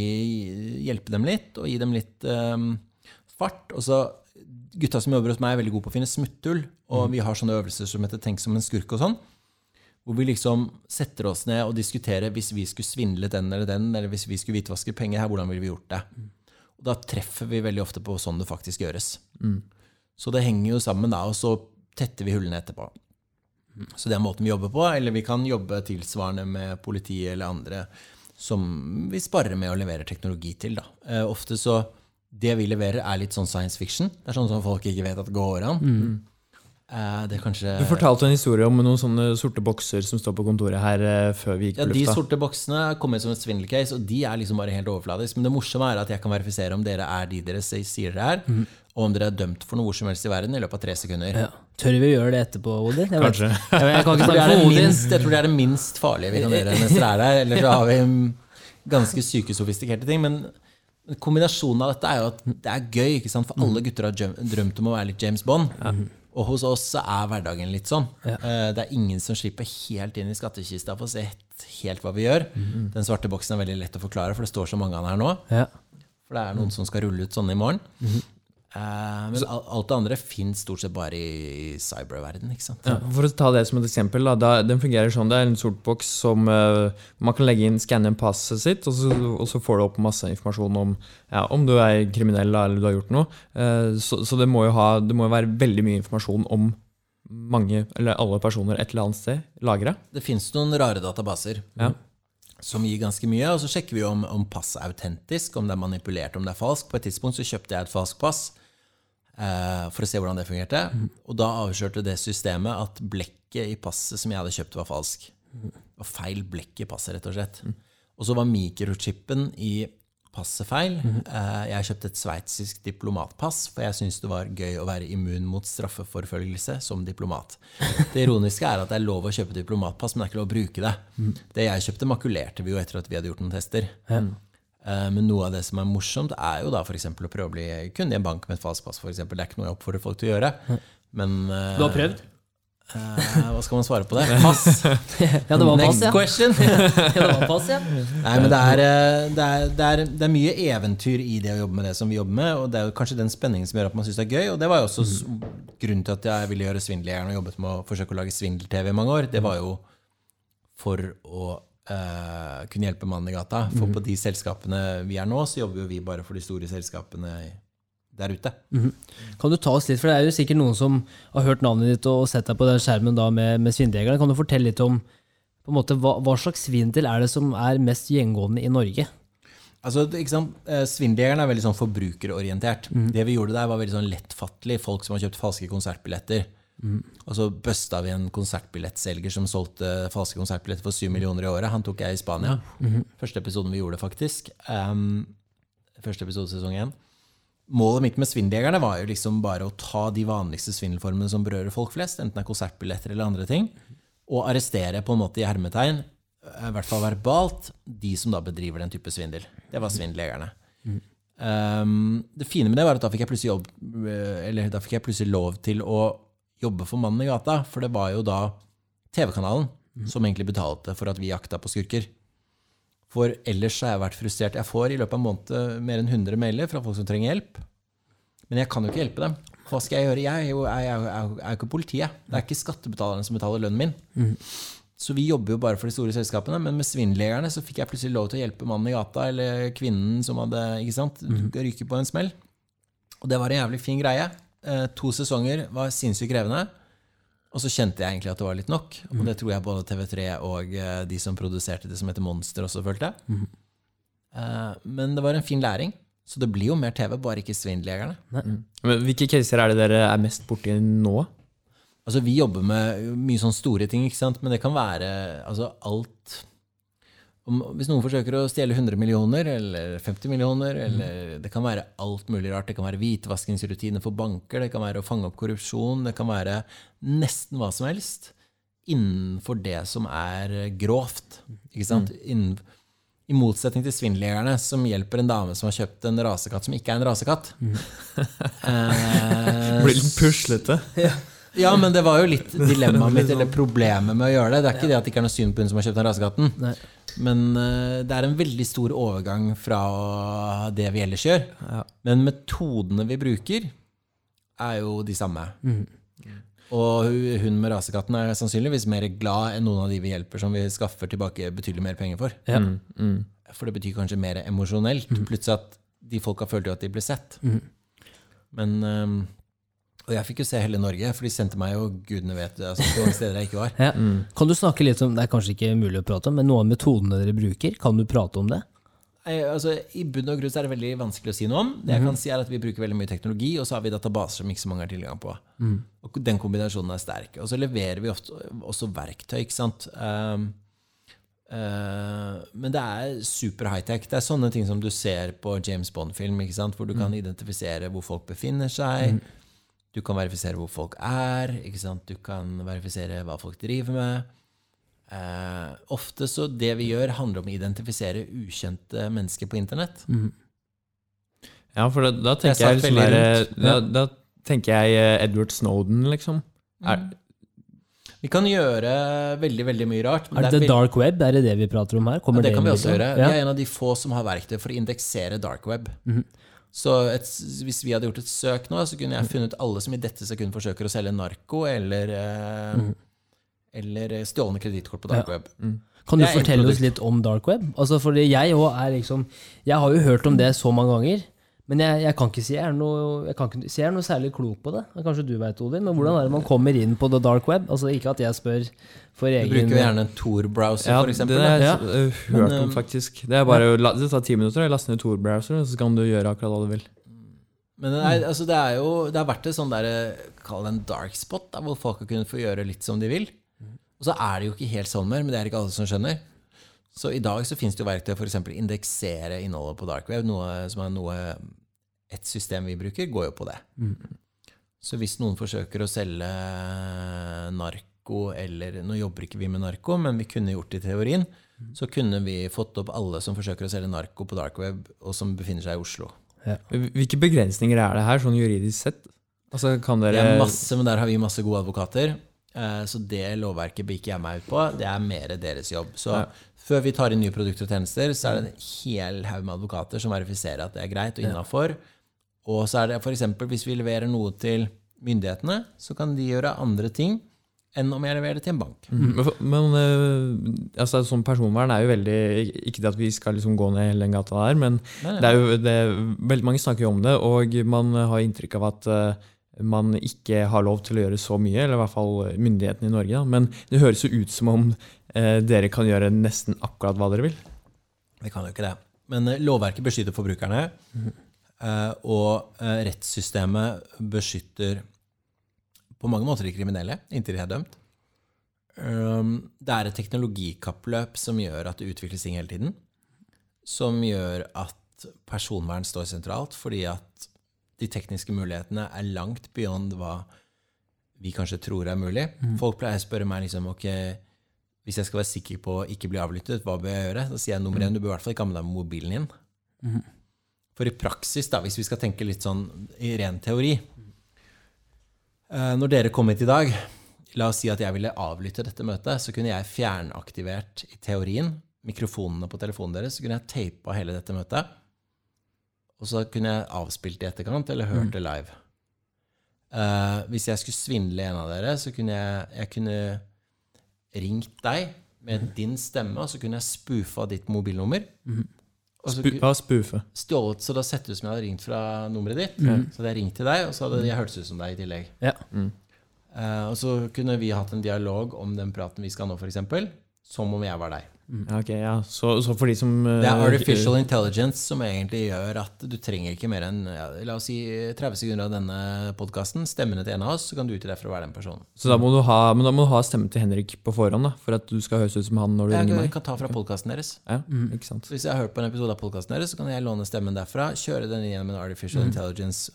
hjelpe dem litt, og gi dem litt um, fart. Og så Gutta som jobber hos meg, er veldig gode på å finne smutthull. Og vi har sånne øvelser som heter 'tenk som en skurk' og sånn. Hvor vi liksom setter oss ned og diskuterer hvis vi skulle svindle den eller den, eller hvis vi skulle hvitvaske penger her, hvordan ville vi gjort det? Og da treffer vi veldig ofte på sånn det faktisk gjøres. Så det henger jo sammen da, og så tetter vi hullene etterpå. Så det er måten vi jobber på. Eller vi kan jobbe tilsvarende med politiet eller andre som vi sparer med og leverer teknologi til. Da. Eh, ofte så Det vi leverer, er litt sånn science fiction. Det er sånn som folk ikke vet at det går an. Er kanskje Du fortalte en historie om noen sånne sorte bokser som står på kontoret her eh, før vi gikk på ja, lufta. De sorte boksene kom inn som et svindelcase, og de er liksom bare helt overfladisk. Men det morsomme er at jeg kan verifisere om dere er de dere sier dere er, mm. og om dere er dømt for noe som helst i verden i løpet av tre sekunder. Ja. Tør vi å gjøre det etterpå, Odin? Jeg, vet- Kanskje. jeg, jeg kan ikke tror, det snakke er for Odin. minst, jeg tror det er det minst farlige vi kan gjøre mens dere er der. Eller så har vi ganske syke, sofistikerte ting. Men kombinasjonen av dette er jo at det er gøy. ikke sant? For alle gutter har drømt om å være litt James Bond. Og hos oss så er hverdagen litt sånn. Ja. Det er ingen som slipper helt inn i skattkista for å se helt, hva vi gjør. Den svarte boksen er veldig lett å forklare, for det står så mange av den her nå. Ja. For det er noen som skal rulle ut sånne i morgen. Eh, Men al- alt det andre fins stort sett bare i cyberverden. ikke sant? Ja, for å ta det som et eksempel, da, da, den fungerer sånn. Det er en sort boks som uh, man kan legge inn, skanne inn passet sitt, og så, og så får du opp masse informasjon om ja, om du er kriminell eller du har gjort noe. Uh, så så det, må jo ha, det må jo være veldig mye informasjon om mange, eller alle personer et eller annet sted lagra. Det fins noen rare databaser Ja. som gir ganske mye, og så sjekker vi om, om passet er autentisk, om det er manipulert, om det er falskt. På et tidspunkt så kjøpte jeg et falskt pass for å se hvordan det fungerte, og da avslørte det systemet at blekket i passet som jeg hadde kjøpt, var falsk. Det var feil blekk i passet, rett og slett. Og så var mikrochipen i passet feil. Eh, Jeg kjøpte et sveitsisk diplomatpass, for jeg syntes det var gøy å være immun mot straffeforfølgelse som diplomat. Det ironiske er at det er lov å kjøpe diplomatpass, men det er ikke lov å bruke det. Det jeg kjøpte, makulerte vi jo etter at vi hadde gjort noen tester. Eh, Men noe av det som er morsomt, er jo da f.eks. å prøve å bli kunde i en bank med et falskt pass. For eksempel. det er ikke noe jeg oppfordrer folk til å gjøre. Men eh, Du har prøvd? Uh, hva skal man svare på det? (laughs) Pass! Ja, det var pass, Next ja. question! (laughs) ja, det var pass, ja. Nei, men det er, det, er, det, er, det er mye eventyr i det å jobbe med det som vi jobber med. Og det er jo kanskje den spenningen som gjør at man syns det er gøy. Og det var jo også mm. grunnen til at jeg ville gjøre Svindeljegeren og jobbet med å forsøke å lage svindel-TV i mange år. Det var jo for å eh, kunne hjelpe mannen i gata. For på de selskapene vi er nå, så jobber jo vi bare for de store selskapene der ute. Kan du ta oss litt, for det er jo sikkert noen som har hørt navnet ditt og sett deg på den skjermen da med, med Svindjegerne. Kan du fortelle litt om på en måte, hva, hva slags svindel er det som er mest gjengående i Norge? Altså? Eh, Svindeljegeren er veldig sånn forbrukerorientert. Det vi gjorde der, var veldig sånn lettfattelig. Folk som har kjøpt falske konsertbilletter. Og så busta vi en konsertbillettselger som solgte falske konsertbilletter for 7 millioner i året. Han tok jeg i Spania. Første episoden vi gjorde, faktisk. Um, første episode sesong én. Målet mitt med Svindeljegerne var jo liksom bare å ta de vanligste svindelformene som berører folk flest, enten det er konsertbilletter eller andre ting, og arrestere på en måte i hermetegn, i hvert fall verbalt, de som da bedriver den type svindel. Det var Svindeljegerne. Um, det fine med det var at da fikk jeg plutselig, jobb, eh, eller da fikk jeg plutselig lov til å jobbe for Mannen i gata, for det var jo da TV-kanalen som egentlig betalte for at vi jakta på skurker. For ellers har jeg vært frustrert. Jeg får i løpet av en måned mer enn 100 mailer fra folk som trenger hjelp. Men jeg kan jo ikke hjelpe dem. Hva skal jeg gjøre? Jeg er jo, jeg er, jeg er, er ikke politiet. Det er ikke skattebetalerne som betaler lønnen min. Så vi jobber jo bare for de store selskapene, men med svindeljegerne så fikk jeg plutselig lov til å hjelpe mannen i gata eller kvinnen som hadde ikke sant, ryket på en smell. Og det var en jævlig fin greie. Eh, to sesonger var sinnssykt krevende. Og så kjente jeg egentlig at det var litt nok. Og det tror jeg både TV3 og eh, de som produserte det som heter Monster, også følte. Mm. men det var en fin læring. Så det blir jo mer TV, bare ikke Svindeljegerne. Men hvilke caser er det dere er mest borti nå? Altså, vi jobber med mye sånne store ting, ikke sant? men det kan være altså, alt om, Hvis noen forsøker å stjele 100 millioner eller 50 millioner, eller det kan være alt mulig rart. Det kan være hvitvaskingsrutiner for banker, det kan være å fange opp korrupsjon, det kan være nesten hva som helst innenfor det som er grovt. Ikke sant? Innen, I motsetning til svindeljegerne, som hjelper en dame som har kjøpt en rasekatt som ikke er en rasekatt. (laughs) Eh, Blir litt puslete. ja, men det var jo litt (laughs) dilemmaet mitt, eller problemet med å gjøre det. Det er ikke det at det ikke er noe synd på hun som har kjøpt den rasekatten. Nei. Men uh, det er en veldig stor overgang fra det vi ellers gjør. Ja. Men metodene vi bruker, er jo de samme. Og hun med rasekatten er sannsynligvis mer glad enn noen av de vi hjelper, som vi skaffer tilbake betydelig mer penger for. Ja. Mm, mm. For det betyr kanskje mer emosjonelt. Plutselig at de folka følte jo at de ble sett. Men ehm, Og jeg fikk jo se hele Norge, for de sendte meg jo gudene vet altså, på mange steder jeg ikke var. (laughs) Ja. Kan du snakke litt om, Det er kanskje ikke mulig å prate om, men noen av metodene dere bruker, kan du prate om det? Altså, I bunn og grunn er det veldig vanskelig å si noe om. Det jeg kan si er at Vi bruker veldig mye teknologi, og så har vi databaser som ikke så mange har tilgang på. Og Den kombinasjonen er sterk. Og så leverer vi ofte også verktøy. ikke sant? Um, uh, men det er super high-tech. Det er sånne ting som du ser på James Bond-film, ikke sant? hvor du kan identifisere hvor folk befinner seg. Du kan verifisere hvor folk er. ikke sant? Du kan verifisere hva folk driver med. Eh, ofte så det vi gjør, handler om å identifisere ukjente mennesker på internett. Ja, for da, da tenker jeg, jeg liksom der, da, da tenker jeg eh, Edward Snowden, liksom. Er, Vi kan gjøre veldig veldig mye rart. men Er det det er dark web? Er det det vi prater om her? ja, det, det kan vi også gjøre. Ja. Vi er en av de få som har verktøy for å indeksere dark web. Mhm. Så et, hvis vi hadde gjort et søk nå, så kunne jeg funnet alle som i dette sekund forsøker å selge narko eller, eh, Mhm. eller stjålne kredittkort på dark Ja. web. Kan du fortelle oss litt om dark web? Altså, fordi jeg er liksom Jeg har jo hørt om det så mange ganger, men jeg, jeg kan ikke si jeg er noe, jeg kan ikke si jeg er noe særlig klok på det. Kanskje du veit, Odin, men hvordan er det man kommer inn på the dark web? Altså Ikke at jeg spør for egen Du bruker jo gjerne en Tor-browser, ja, f.eks. det har jeg eh, hørt om, eh, faktisk. Det er bare det tar ti minutter å laste ned Tor-browser, så kan du gjøre akkurat hva du vil. Men det er, altså det er jo Det har vært et sånn der, Kall det en dark spot, da, hvor folk har kunnet få gjøre litt som de vil. Og så er det jo ikke helt sånn mer, men det er ikke alle som skjønner. Så i dag så finnes det jo verktøy for å indeksere innholdet på dark web, noe som er noe Et system vi bruker, går jo på det. Så hvis noen forsøker å selge narko, eller Nå jobber ikke vi med narko, men vi kunne gjort det i teorien. Så kunne vi fått opp alle som forsøker å selge narko på dark web, og som befinner seg i Oslo. Hvilke begrensninger er det her, sånn juridisk sett? Altså, kan Det er masse, men der har vi masse gode advokater. Eh, Så det lovverket blir ikke jeg meg ut på. Det er mer deres jobb. Så Ja. før vi tar inn nye produkter og tjenester, så er det en hel haug med advokater som verifiserer at det er greit og innafor. Og så er det f.eks. hvis vi leverer noe til myndighetene, så kan de gjøre andre ting enn om jeg leverer det til en bank. Mm. Men, men eh, altså, sånn personvern er jo veldig Ikke at vi skal liksom gå ned hele den gata der, men Nei, nei. det er jo det, veldig mange snakker jo om det, og man har inntrykk av at eh, man ikke har lov til å gjøre så mye, eller i hvert fall myndighetene i Norge. Da. Men det høres jo ut som om eh, dere kan gjøre nesten akkurat hva dere vil. Vi kan jo ikke det. Men eh, lovverket beskytter forbrukerne, eh, og eh, rettssystemet beskytter på mange måter de kriminelle, inntil de er dømt. Um, Det er et teknologikappløp som gjør at det utvikles ting hele tiden. Som gjør at personvern står sentralt, fordi at de tekniske mulighetene er langt beyond hva vi kanskje tror er mulig. Folk pleier å spørre meg liksom, ok, hvis jeg skal være sikker på å ikke bli avlyttet, hva bør jeg gjøre? Da sier jeg nummer én, du bør i hvert fall ikke ha med deg mobilen din. For i praksis, da, hvis vi skal tenke litt sånn i ren teori eh, Når dere kom hit i dag, la oss si at jeg ville avlytte dette møtet, så kunne jeg fjernaktivert i teorien mikrofonene på telefonen deres, så kunne jeg teipa hele dette møtet. Og så kunne jeg avspilt det i etterkant, eller hørt det live. Uh, hvis jeg skulle svindle en av dere, så kunne jeg, jeg kunne ringt deg med din stemme, og så kunne jeg spoofa ditt mobilnummer. Mm Spu, hva spoofe? stjålet, så det sett ut som jeg hadde ringt fra nummeret ditt. Så hadde jeg ringt til deg, og så hadde jeg hørtes ut som deg i tillegg. Ja. Eh, og så kunne vi hatt en dialog om den praten vi skal ha nå, f.eks. Som om jeg var deg. Ja, ok, ja. Så, så for de som Det er eh, artificial intelligence som egentlig gjør at du trenger ikke mer enn ja, la oss si 30 sekunder av denne podkasten. Stemmene til en av oss, så kan du utgi deg for å være den personen. Så da må, du ha, men da må du ha stemmen til Henrik på forhånd, da, for at du skal høres ut som han når du Jeg ringer meg? Jeg kan ta fra podkasten deres. Ja, ikke sant. Så Hvis jeg har hørt på en episode av podkasten deres, så kan jeg låne stemmen derfra, kjøre den gjennom en artificial intelligence,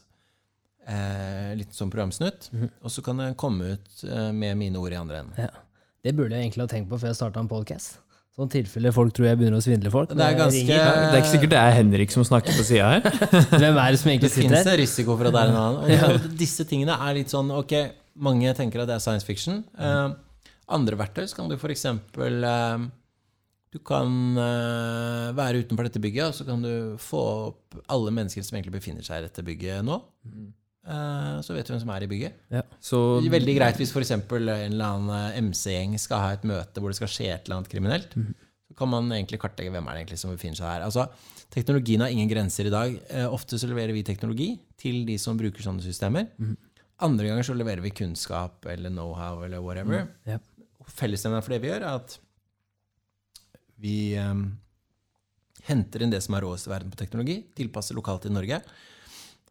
eh, litt som programsnutt, og så kan den komme ut eh, med mine ord i andre enden. Ja. Det burde jeg egentlig ha tenkt på før jeg starta en podkast. Sånn tilfelle folk tror jeg begynner å svindle folk. Det er ganske. Det er ikke sikkert det er Henrik som snakker på sida her. (laughs) Hvem er det som egentlig fins sitter her? en risiko for at det er en annen. (laughs) Og og disse tingene er litt sånn Ok, mange tenker at det er science fiction. Uh, andre verktøy så kan du f.eks. Uh, du kan uh, være utenfor dette bygget, og så kan du få opp alle mennesker som egentlig befinner seg i dette bygget nå. Eh, så vet du hvem som er i bygget. Så Veldig greit hvis f.eks. en eller annen eh, MC-gjeng skal ha et møte hvor det skal skje et eller annet kriminelt. Så kan man egentlig kartlegge hvem er det egentlig som befinner seg her. Altså, Teknologien har ingen grenser i dag. Eh, ofte så leverer vi teknologi til de som bruker sånne systemer. Andre ganger så leverer vi kunnskap eller know-how eller whatever. Ja. Fellesnevneren for det vi gjør, er at vi um, henter inn det som er råest i verden på teknologi, tilpasser lokalt i Norge.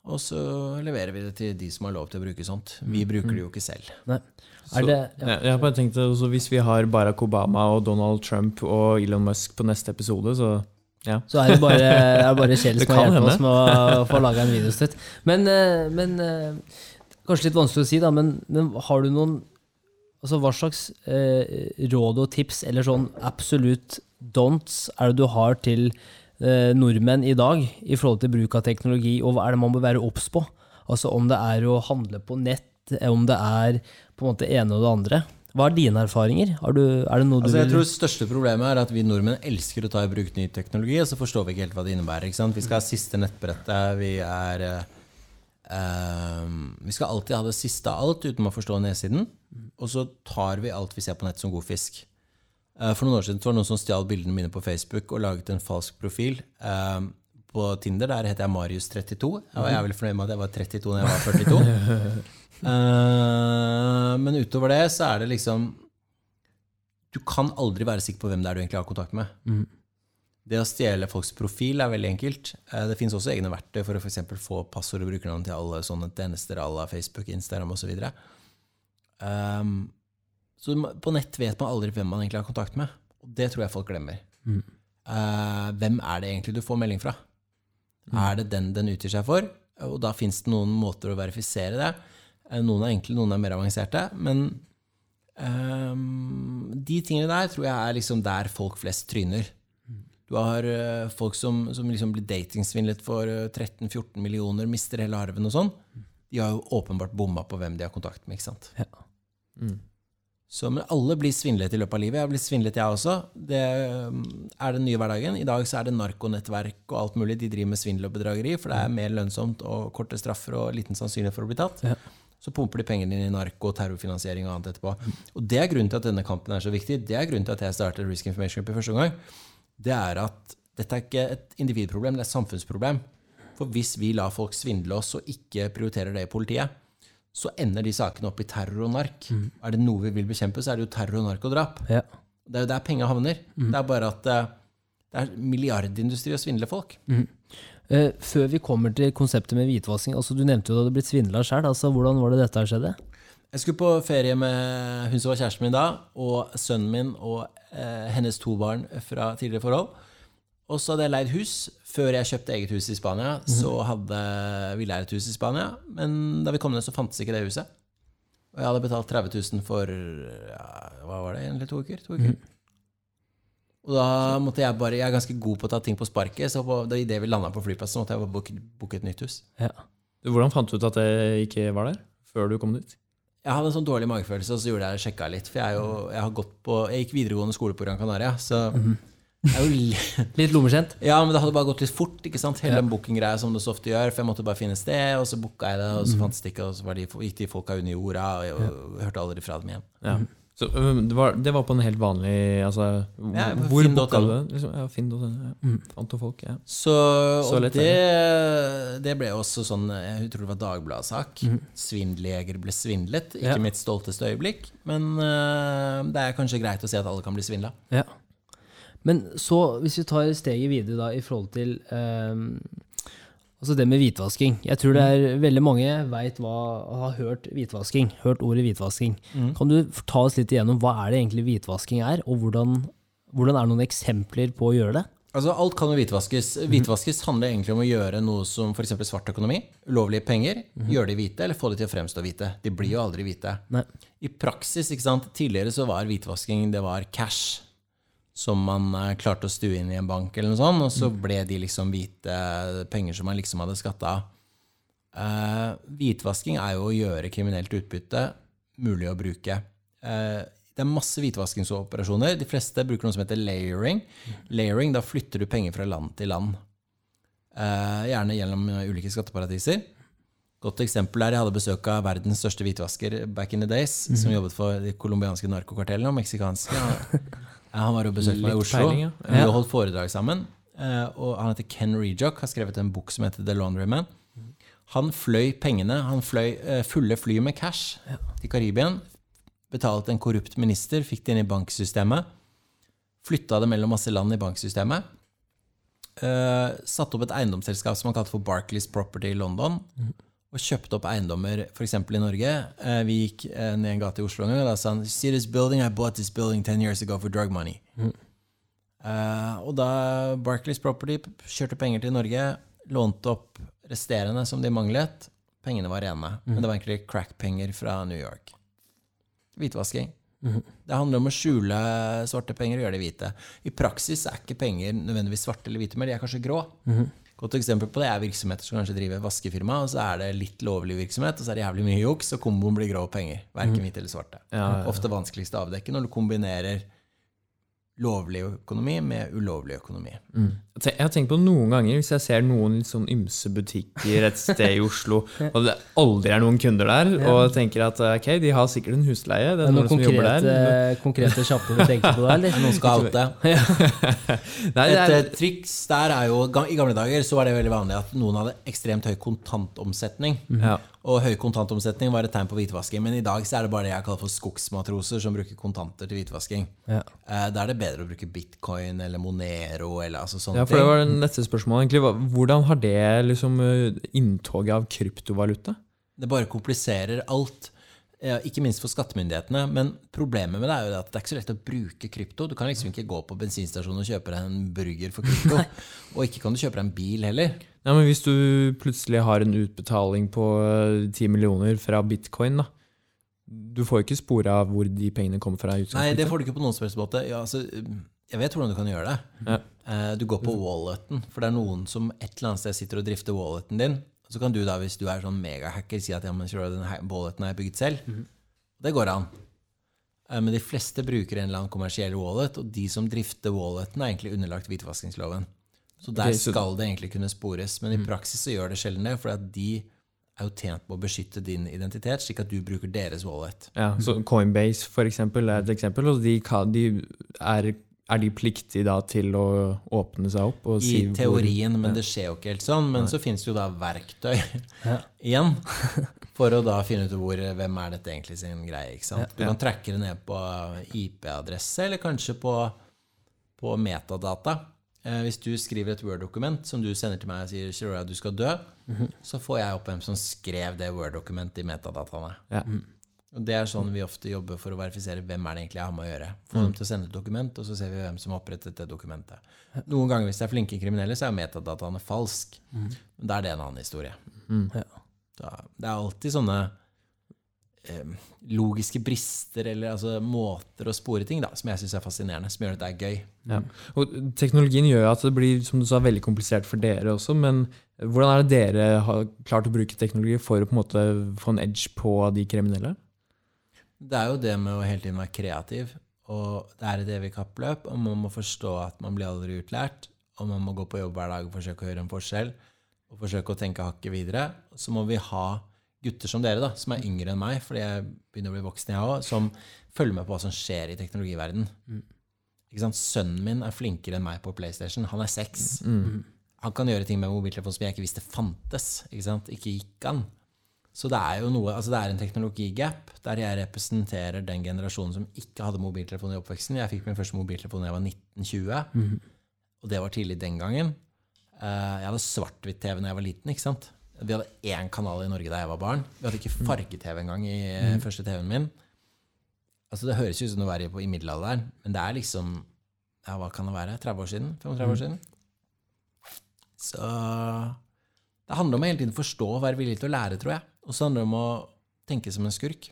Og så leverer vi det til de som har lov til å bruke sånt. Vi bruker det jo ikke selv. Nei. Er det, ja. jeg, jeg har bare tenkt altså, Hvis vi har Barack Obama og Donald Trump og Elon Musk på neste episode, så ja. Så er det bare, er (laughs) det bare Kjell som har kan hjulpet oss med å få laga en videostøtt. Men, eh, men eh, Kanskje litt vanskelig å si, da, men, men har du noen Altså, Hva slags eh, råd og tips, eller sånn absolutt don'ts, er det du har til nordmenn i dag i forhold til bruk av teknologi, og hva er det man bør være obs på? Altså Om det er å handle på nett, eh, om det er på en måte ene og det andre. Hva er dine erfaringer? Har du, er det noe du Altså, jeg tror det største problemet er at vi nordmenn elsker å ta i bruk ny teknologi, og så forstår vi ikke helt hva det innebærer. Vi skal ha siste nettbrettet, vi er eh, eh, Vi skal alltid ha det siste av alt uten å forstå nedsiden. Og så tar vi alt vi ser på nett som god fisk. Eh, for noen år siden var det noen som stjal bildene mine på Facebook og laget en falsk profil. eh, på Tinder der heter jeg Marius32. og Jeg er vel fornøyd med at jeg var 32 når jeg var 42. (laughs) Eh, men utover det så er det liksom Du kan aldri være sikker på hvem det er du egentlig har kontakt med. Det å stjele folks profil er veldig enkelt. Det finnes også egne verktøy for å for få passord og brukernavn til alle sånne tjenester à la Facebook, Instagram osv. Um, så på nett vet man aldri hvem man egentlig har kontakt med. Og det tror jeg folk glemmer. Eh, hvem er det egentlig du får melding fra? Er det den den utgir seg for? Og da fins det noen måter å verifisere det. Eh, Noen er enkle, noen er mer avanserte. Men um, de tingene der tror jeg er liksom der folk flest tryner. Du har uh, folk som, som liksom blir datingsvindlet for eh, 13-14 millioner, mister hele arven og sånn. De har jo åpenbart bomma på hvem de har kontakt med. ikke sant? Ja. Mm. Så, men alle blir svindlet i løpet av livet. Jeg har blitt svindlet, jeg også. Det um, er den nye hverdagen. I dag så er det narkonettverk og alt mulig. De driver med svindel og bedrageri, for det er mer lønnsomt og korte straffer og liten sannsynlighet for å bli tatt. Ja. Så pumper de pengene inn i narko, terrorfinansiering og annet etterpå. Og det er grunnen til at denne kampen er så viktig. Det er grunnen til at jeg startet Risk Information Group i første omgang. Det er at dette er ikke et individproblem, det er et samfunnsproblem. For hvis vi lar folk svindle oss og ikke prioriterer det i politiet, så ender de sakene opp i terror og nark. Er det noe vi vil bekjempe, så er det jo terror og nark og drap. Ja. Det er jo der penga havner. Det er bare at eh, det er milliardindustri å svindle folk. Eh, før vi kommer til konseptet med hvitvasking, altså du nevnte jo at du hadde blitt svindla sjøl. Altså, hvordan var det dette her skjedde? Jeg skulle på ferie med hun som var kjæresten min da, og sønnen min og eh, hennes to barn fra tidligere forhold. Og så hadde jeg leid hus. Før jeg kjøpte eget hus i Spania, så hadde vi leid et hus i Spania. Men da vi kom ned, så fantes ikke det huset. Og jeg hadde betalt 30 000 for ja, hva var det, en eller to uker? To uker. Og da måtte jeg bare Jeg er ganske god på å ta ting på sparket, så på, da, det vi landa på flyplassen, måtte jeg bare booke, booke et nytt hus. Ja. Hvordan fant du ut at det ikke var der, før du kom dit? Jeg hadde en sånn dårlig magefølelse, og så gjorde jeg sjekka litt. For jeg, jo, jeg har gått på Jeg gikk videregående skole på Gran Canaria, så jeg er jo (laughs) Litt lommekjent? Ja, men det hadde bare gått litt fort. ikke sant? Hele Ja. den bookinggreia som det så ofte gjør. For jeg måtte bare finne sted, og så booka jeg det, og så fantes det ikke, og så var de, gikk de folka under jorda, og jeg, og jeg hørte aldri fra dem igjen. Ja. Så øh, det var, det var på en helt vanlig altså, Ja, Hvor booka du det? Liksom, ja, Finn.no. Ja. Mm. Fant du folk? Ja. Så, Så og lett det, det ble også sånn Jeg tror det var Dagbladet-sak. Svindeljeger ble svindlet. Ikke Mhm. Ja. mitt stolteste øyeblikk, men uh, det er kanskje greit å si at alle kan bli svindla. Ja. Men så, hvis vi tar steget videre da, i forhold til ehm, altså det med hvitvasking. Jeg tror det er veldig mange vet hva, har hørt hvitvasking, hørt ordet hvitvasking. Kan du ta oss litt igjennom hva er det egentlig hvitvasking er, og hvordan, hvordan er noen eksempler på å gjøre det? Altså, alt kan jo hvitvaskes. Hvitvaskes handler egentlig om å gjøre noe som f.eks. svart økonomi. Ulovlige penger. Gjøre de hvite, eller få de til å fremstå hvite. De blir jo aldri hvite. Nei. I praksis, ikke sant, tidligere så var hvitvasking det var cash som man eh, klarte å stue inn i en bank, eller noe sånt, og så ble de liksom hvite penger som man liksom hadde skatta av. Eh, hvitvasking er jo å gjøre kriminelt utbytte mulig å bruke. Uh, det er masse hvitvaskingsoperasjoner. De fleste bruker noe som heter layering. Layering, Da flytter du penger fra land til land. Uh, gjerne gjennom eh, ulike skatteparadiser. Godt eksempel er jeg hadde besøk av verdens største hvitvasker back in the days, som jobbet for de colombianske narkokartellene og meksikanske. (laughs) (laughs) Han, var og besøkte meg i Oslo. peiling, ja. Vi har holdt foredrag sammen. eh, Og han heter Ken Rejock, har skrevet en bok som heter The Laundryman. Han fløy pengene, han fløy eh, fulle fly med cash til Karibien. Betalte en korrupt minister, fikk det inn i banksystemet. Flytta det mellom masse land i banksystemet. Uh, satte opp et eiendomsselskap som han kalte for Barclays Property i London. Og kjøpte opp eiendommer f.eks. i Norge. Eh, vi gikk eh, ned en gate i Oslo og da sa han See this building? I bought this building 10 years ago for drug money. Eh, og da Barclays Property kjørte penger til Norge, lånte opp resterende som de manglet. Pengene var rene, men det var egentlig crack-penger fra New York. Hvitvasking. Det handler om å skjule svarte penger og gjøre de hvite. I praksis er ikke penger nødvendigvis svarte eller hvite, men de er kanskje grå. Godt eksempel på det er virksomheter som kanskje driver vaskefirma, og så er det litt lovlig virksomhet, og så er det jævlig mye juks, og komboen blir grå penger. Verken hvite eller svarte. Ja, ja, ja. Ofte vanskeligst å avdekke når du kombinerer lovlig økonomi med ulovlig økonomi. Jeg Jeg har tenkt på noen ganger, hvis jeg ser noen litt sånn ymse butikker et sted i Oslo, (laughs) og det aldri er noen kunder der, og tenker at ok, de har sikkert en husleie, det Er er noen noen konkrete, der. konkrete kjappe du tenker på der, eller? (laughs) Noen skal oute. (laughs) Det Et eh, triks der er jo I gamle dager så var det veldig vanlig at noen hadde ekstremt høy kontantomsetning. ja. Og høy kontantomsetning var et tegn på hvitvasking. Men i dag så er det bare det jeg kaller for skogsmatroser som bruker kontanter til hvitvasking. Ja. Eh, Da er det bedre å bruke bitcoin eller Monero eller altså sånne ja, for det var det neste spørsmålet egentlig. Hvordan har det liksom eh, inntoget av kryptovaluta? Det bare kompliserer alt. eh, Ikke minst for skattemyndighetene. Men problemet med det er jo at det er ikke så lett å bruke krypto. Du kan liksom ikke gå på bensinstasjonen og kjøpe deg en burger for (laughs) krypto. og ikke kan du kjøpe deg en bil heller. Ja, men Hvis du plutselig har en utbetaling på eh, 10 millioner fra bitcoin, da. Du får jo ikke spor av hvor de pengene kommer fra. Nei, det får du ikke på noen som. Ja, altså, jeg vet hvordan du kan gjøre det. Ja. Uh, Du går på walleten, for det er noen som et eller annet sted sitter og drifter walleten din. Så kan du da, hvis du er sånn megahacker, si at ja, men den walleten har jeg bygget selv. Det går an. Uh, Men de fleste bruker en eller annen kommersiell wallet, og de som drifter walleten, er egentlig underlagt hvitvaskingsloven. Så der okay, så- skal det egentlig kunne spores. Men i praksis så gjør det sjelden det, for at de er jo tjent på å beskytte din identitet, slik at du bruker deres wallet. Ja, så Coinbase for eksempel, er et eksempel. Og de, de er, er de pliktige da til å åpne seg opp? Og si I hvor- teorien, men det skjer jo ikke helt sånn. Men så finnes det jo da verktøy (laughs) igjen for å da finne ut hvor, hvem er dette egentlig sin greie. ikke sant? Du kan trekke det ned på IP-adresse, eller kanskje på, på metadata. Eh, hvis du skriver et Word-dokument som du sender til meg og sier Shirora, du skal dø, så får jeg opp hvem som skrev det Word-dokumentet i metadataene. Ja. Og Det er sånn vi ofte jobber for å verifisere hvem er det egentlig jeg har med å gjøre. Få dem til å sende et dokument, og så ser vi hvem som har opprettet det dokumentet. Noen ganger hvis det er flinke kriminelle, så er metadataene falsk. Mm. da er det en annen historie. Ja. Da, det er alltid sånne logiske brister eller altså, måter å spore ting da, som jeg syns er fascinerende, som gjør at det er gøy. Ja. Og teknologien gjør at det blir som du sa, veldig komplisert for dere også, men hvordan er det dere har klart å bruke teknologi for å på en måte få en edge på de kriminelle? Det er jo det med å hele tiden være kreativ. Og det er et evig kappløp, og man må forstå at man blir aldri utlært. Og man må gå på jobb hver dag og forsøke å gjøre en forskjell. Og forsøke å tenke hakket videre. Så må vi ha gutter som dere, da, som er yngre enn meg, fordi jeg begynner å bli voksen, jeg òg, som følger med på hva som skjer i teknologiverden. Ikke sant? Sønnen min er flinkere enn meg på PlayStation. Han er seks. Han kan gjøre ting med mobiltelefon som jeg ikke visste fantes. Ikke sant? Ikke gikk han. Så det er jo noe, altså det er en teknologigap der jeg representerer den generasjonen som ikke hadde mobiltelefon i oppveksten. Jeg fikk min første mobiltelefon da jeg var 1920, og det var tidlig den gangen. Eh, Jeg hadde svart-hvitt-TV da jeg var liten. ikke sant? Vi hadde én kanal i Norge da jeg var barn. Vi hadde ikke farge-TV engang i mm. første TV-en min. Altså Det høres ut som å være i, middelalderen, men det er liksom ja, Hva kan det være? 30 år siden? 35 år siden? Så det handler om å hele tiden forstå og være villig til å lære, tror jeg. Og så handler det om å tenke som en skurk.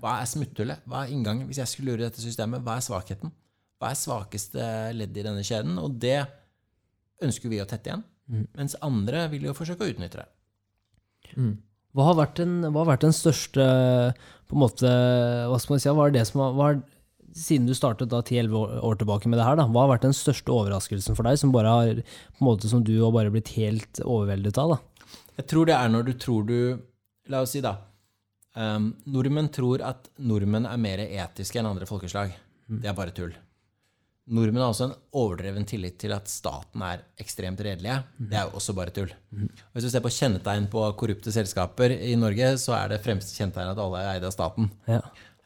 Hva er smutthullet? Hva er inngangen? Hvis jeg skulle lure dette systemet, hva er svakheten? Hva er svakeste ledd i denne kjeden? Og det ønsker vi å tette igjen. Mens andre vil jo forsøke å utnytte det. Hva har den, hva har vært den største på en måte, hva skal man si, hva er det som har, hva er, siden du startet da 10-11 år, tilbake med det her, da, hva har vært den største overraskelsen for deg, som bare har, på en måte som du har bare blitt helt overveldet av? da? Jeg tror det er når du tror du La oss si, da. Um, nordmenn tror at nordmenn er mer etiske enn andre folkeslag. Det er bare tull. Nordmenn har også en overdreven tillit til at staten er ekstremt redelige. Det er jo også bare tull. Hvis du ser på kjennetegn på korrupte selskaper i Norge, så er det fremste kjennetegnet at alle er eid av staten. Ja.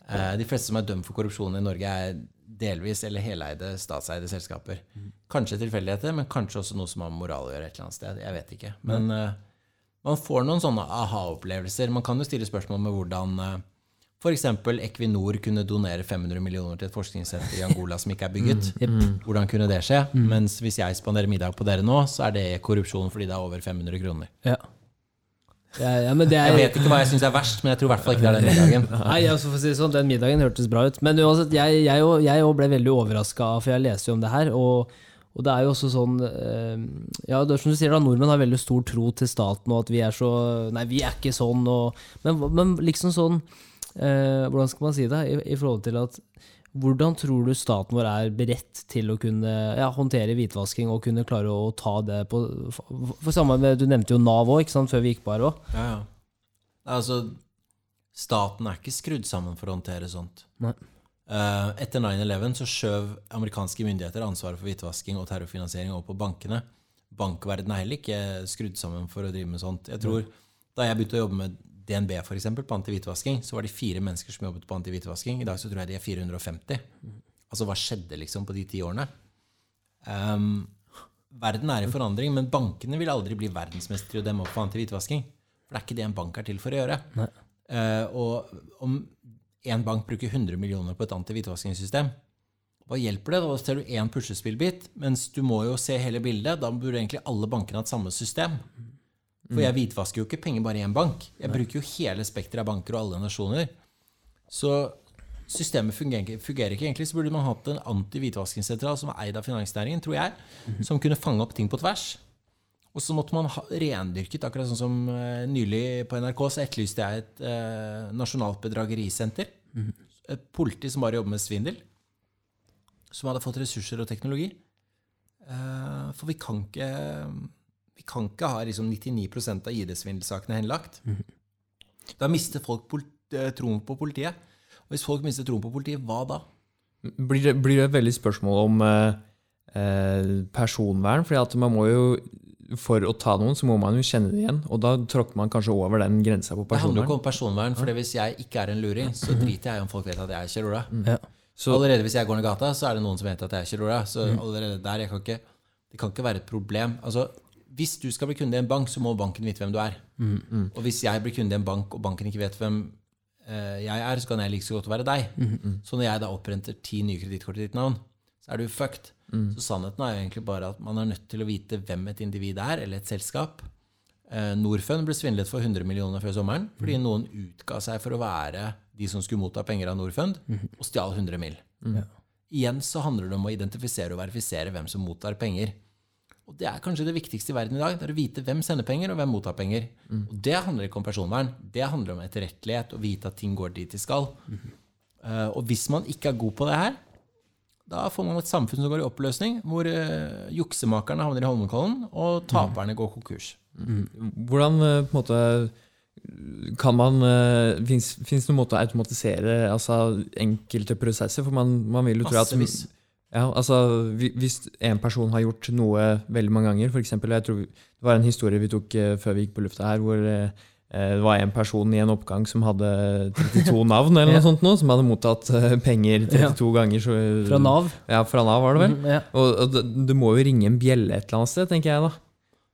Eh, De fleste som er dømt for korrupsjon i Norge, er delvis eller heleide statseide selskaper. Kanskje tilfeldigheter, men kanskje også noe som har med moral å gjøre et eller annet sted. Jeg vet ikke. Men eh, man får noen sånne aha-opplevelser. Man kan jo stille spørsmål med hvordan uh, f.eks. Equinor kunne donere 500 millioner til et forskningssenter i Angola som ikke er bygget. Hvordan kunne det skje? Mens hvis jeg spanderer middag på dere nå, så er det korrupsjon fordi det er over 500 kroner. Ja. Ja, ja, men det er, Jeg vet ikke hva jeg syns er verst, men jeg tror i hvert fall ikke det er den (laughs) middagen. Nei, altså for å si sånn, Den middagen hørtes bra ut. Men uansett, jeg, jeg ble veldig overraska, for jeg leser jo om det her. Og, og det er jo også sånn eh, Ja, det er som du sier, da, nordmenn har veldig stor tro til staten, og at vi er så Nei, vi er ikke sånn, og Men, men liksom sånn eh, Hvordan skal man si det? I, I forhold til at hvordan tror du staten vår er beredt til å kunne ja, håndtere hvitvasking og kunne klare å ta det på For, for samme med, Du nevnte jo Nav òg, før vi gikk på her òg. Ja, ja. Altså, staten er ikke skrudd sammen for å håndtere sånt. Nei. Uh, etter 9-11 så skjøv amerikanske myndigheter ansvaret for hvitvasking og terrorfinansiering over på bankene. Bankverdenen er heller ikke skrudd sammen for å drive med sånt. Jeg tror, Da jeg begynte å jobbe med DNB for eksempel, på antihvitvasking, så var det fire mennesker som jobbet på antihvitvasking. I dag så tror jeg de er 450. Altså, hva skjedde liksom på de ti årene? Um, verden er i forandring, men bankene vil aldri bli verdensmestere i å demme opp for antihvitvasking. For det er ikke det en bank er til for å gjøre. Uh, og om en bank bruker 100 millioner på et antihvitvaskingssystem, hva hjelper det? Da ser du én puslespillbit, mens du må jo se hele bildet. Da burde egentlig alle bankene hatt samme system. For jeg hvitvasker jo ikke penger bare i én bank. Jeg bruker jo hele spekteret av banker og alle nasjoner. Så systemet fungerer fungerer ikke egentlig, så burde man hatt en anti-hvitvaskingssentral som er eid av finansnæringen, tror jeg, som kunne fange opp ting på tvers. Og så måtte man ha rendyrket, akkurat sånn som eh, nylig på NRK, så etterlyste jeg et eh, nasjonalt bedragerisenter. Et politi som bare jobber med svindel. Som hadde fått ressurser og teknologi. Eh, for vi kan ikke Vi kan ikke ha liksom 99% av ID-svindelsakene henlagt. Da mister folk eh, troen på politiet. Og hvis folk mister troen på politiet, hva da? Blir det, blir det et veldig spørsmål om eh, eh, personvern? fordi at man må jo, For å ta noen, så må man jo kjenne det igjen. Og da tråkker man kanskje over den grensa på Det handler jo ikke om personvern, for hvis jeg ikke er en luring, så driter jeg i om folk vet at jeg er Kjell Ola. Ja. Allerede hvis jeg går ned gata, så er det noen som vet at jeg er Kjell Ola. Så allerede der, jeg kan ikke, det kan ikke være et problem. Altså, hvis du skal bli kunde i en bank, så må banken vite hvem du er. Og hvis jeg blir kunde i en bank, og banken ikke vet hvem eh, jeg er, så kan jeg like så godt være deg. Så når jeg da opprenter ti nye kredittkort i ditt navn, så er du fucked. Så sannheten er jo egentlig bare at man er nødt til å vite hvem et individ er, eller et selskap. Eh, Norfund ble svindlet for 100 millioner før sommeren fordi noen utga seg for å være de som skulle motta penger av Norfund, og stjal 100 mill. Igjen så handler det om å identifisere og verifisere hvem som mottar penger. Og Det er kanskje det viktigste i verden i dag. det er Å vite hvem sender penger, og hvem mottar penger. Og Det handler ikke om personvern. Det handler om etterrettelighet og vite at ting går dit de skal. Eh, og hvis man ikke er god på det her, da får man et samfunn som går i oppløsning, hvor uh, juksemakerne havner i Holmenkollen, og taperne går konkurs. hvordan eh, på en måte kan man uh, Fins det noen måte å automatisere altså, enkelte prosesser? For man, man vil jo tro at Massevis. Ja, altså, Hvis en person har gjort noe veldig mange ganger, for eksempel, jeg tror Det var en historie vi tok eh, før vi gikk på lufta her, hvor eh, det var en person i en oppgang som hadde 32 (laughs) navn, eller Ja. noe sånt nå, som hadde mottatt eh, penger 32 ganger. Så, Fra Nav. Ja, fra Nav, var det vel? Mm, ja. Og, og det, det må jo ringe en bjelle et eller annet sted, tenker jeg da.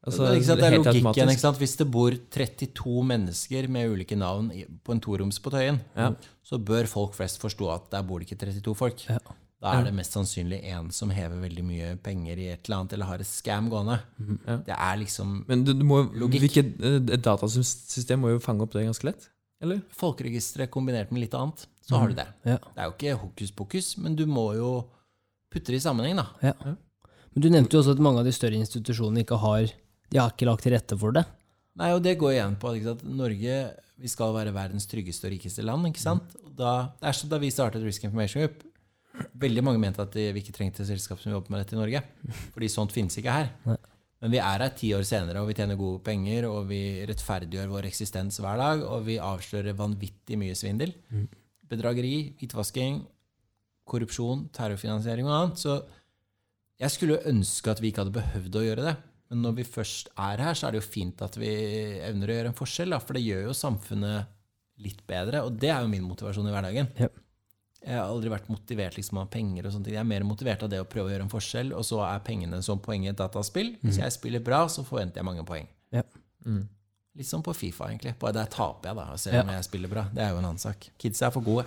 Altså, det, er ikke sant, det er helt logikken. Ikke sant? Hvis det bor 32 mennesker med ulike navn på en toroms på Tøyen, Ja. så bør folk flest forstå at der bor det ikke 32 folk. Ja. Da er det mest sannsynlig en som hever veldig mye penger i et eller annet, eller har et scam gående. Ja. Det er liksom Men du, du må, Logikk. hvilket eh, et datasystem må jo fange opp det ganske lett? Eller? folkeregisteret kombinert med litt annet, så har du det. Ja. Det er jo ikke hokus pokus, men du må jo putte det i sammenheng, da. Ja. Men du nevnte jo også at mange av de større institusjonene ikke har De har ikke lagt til rette for det. Nei, og det går igjen på ikke sant? Norge vi skal være verdens tryggeste og rikeste land. ikke sant? Mm. Da, det er som da vi startet Risk Information Group. Veldig mange mente at vi ikke trengte selskap som jobber med dette i Norge. Fordi sånt finnes ikke her. Nei. Men vi er her ti år senere, og vi tjener gode penger, og vi rettferdiggjør vår eksistens hver dag, og vi avslører vanvittig mye svindel. Bedrageri, hvitvasking, korrupsjon, terrorfinansiering og annet. Så jeg skulle ønske at vi ikke hadde behøvd å gjøre det. Men når vi først er her, så er det jo fint at vi evner å gjøre en forskjell. Da, for det gjør jo samfunnet litt bedre, og det er jo min motivasjon i hverdagen. Ja. Jeg har aldri vært motivert liksom, av penger. og sånne ting. Jeg er mer motivert av det å prøve å gjøre en forskjell, og så er pengene som poeng i et dataspill. Hvis jeg spiller bra, så forventer jeg mange poeng. Ja. Mm. Litt som på Fifa, egentlig. Bare der taper jeg, da, selv Ja. om jeg spiller bra. Det er jo en annen sak. Kids er for gode.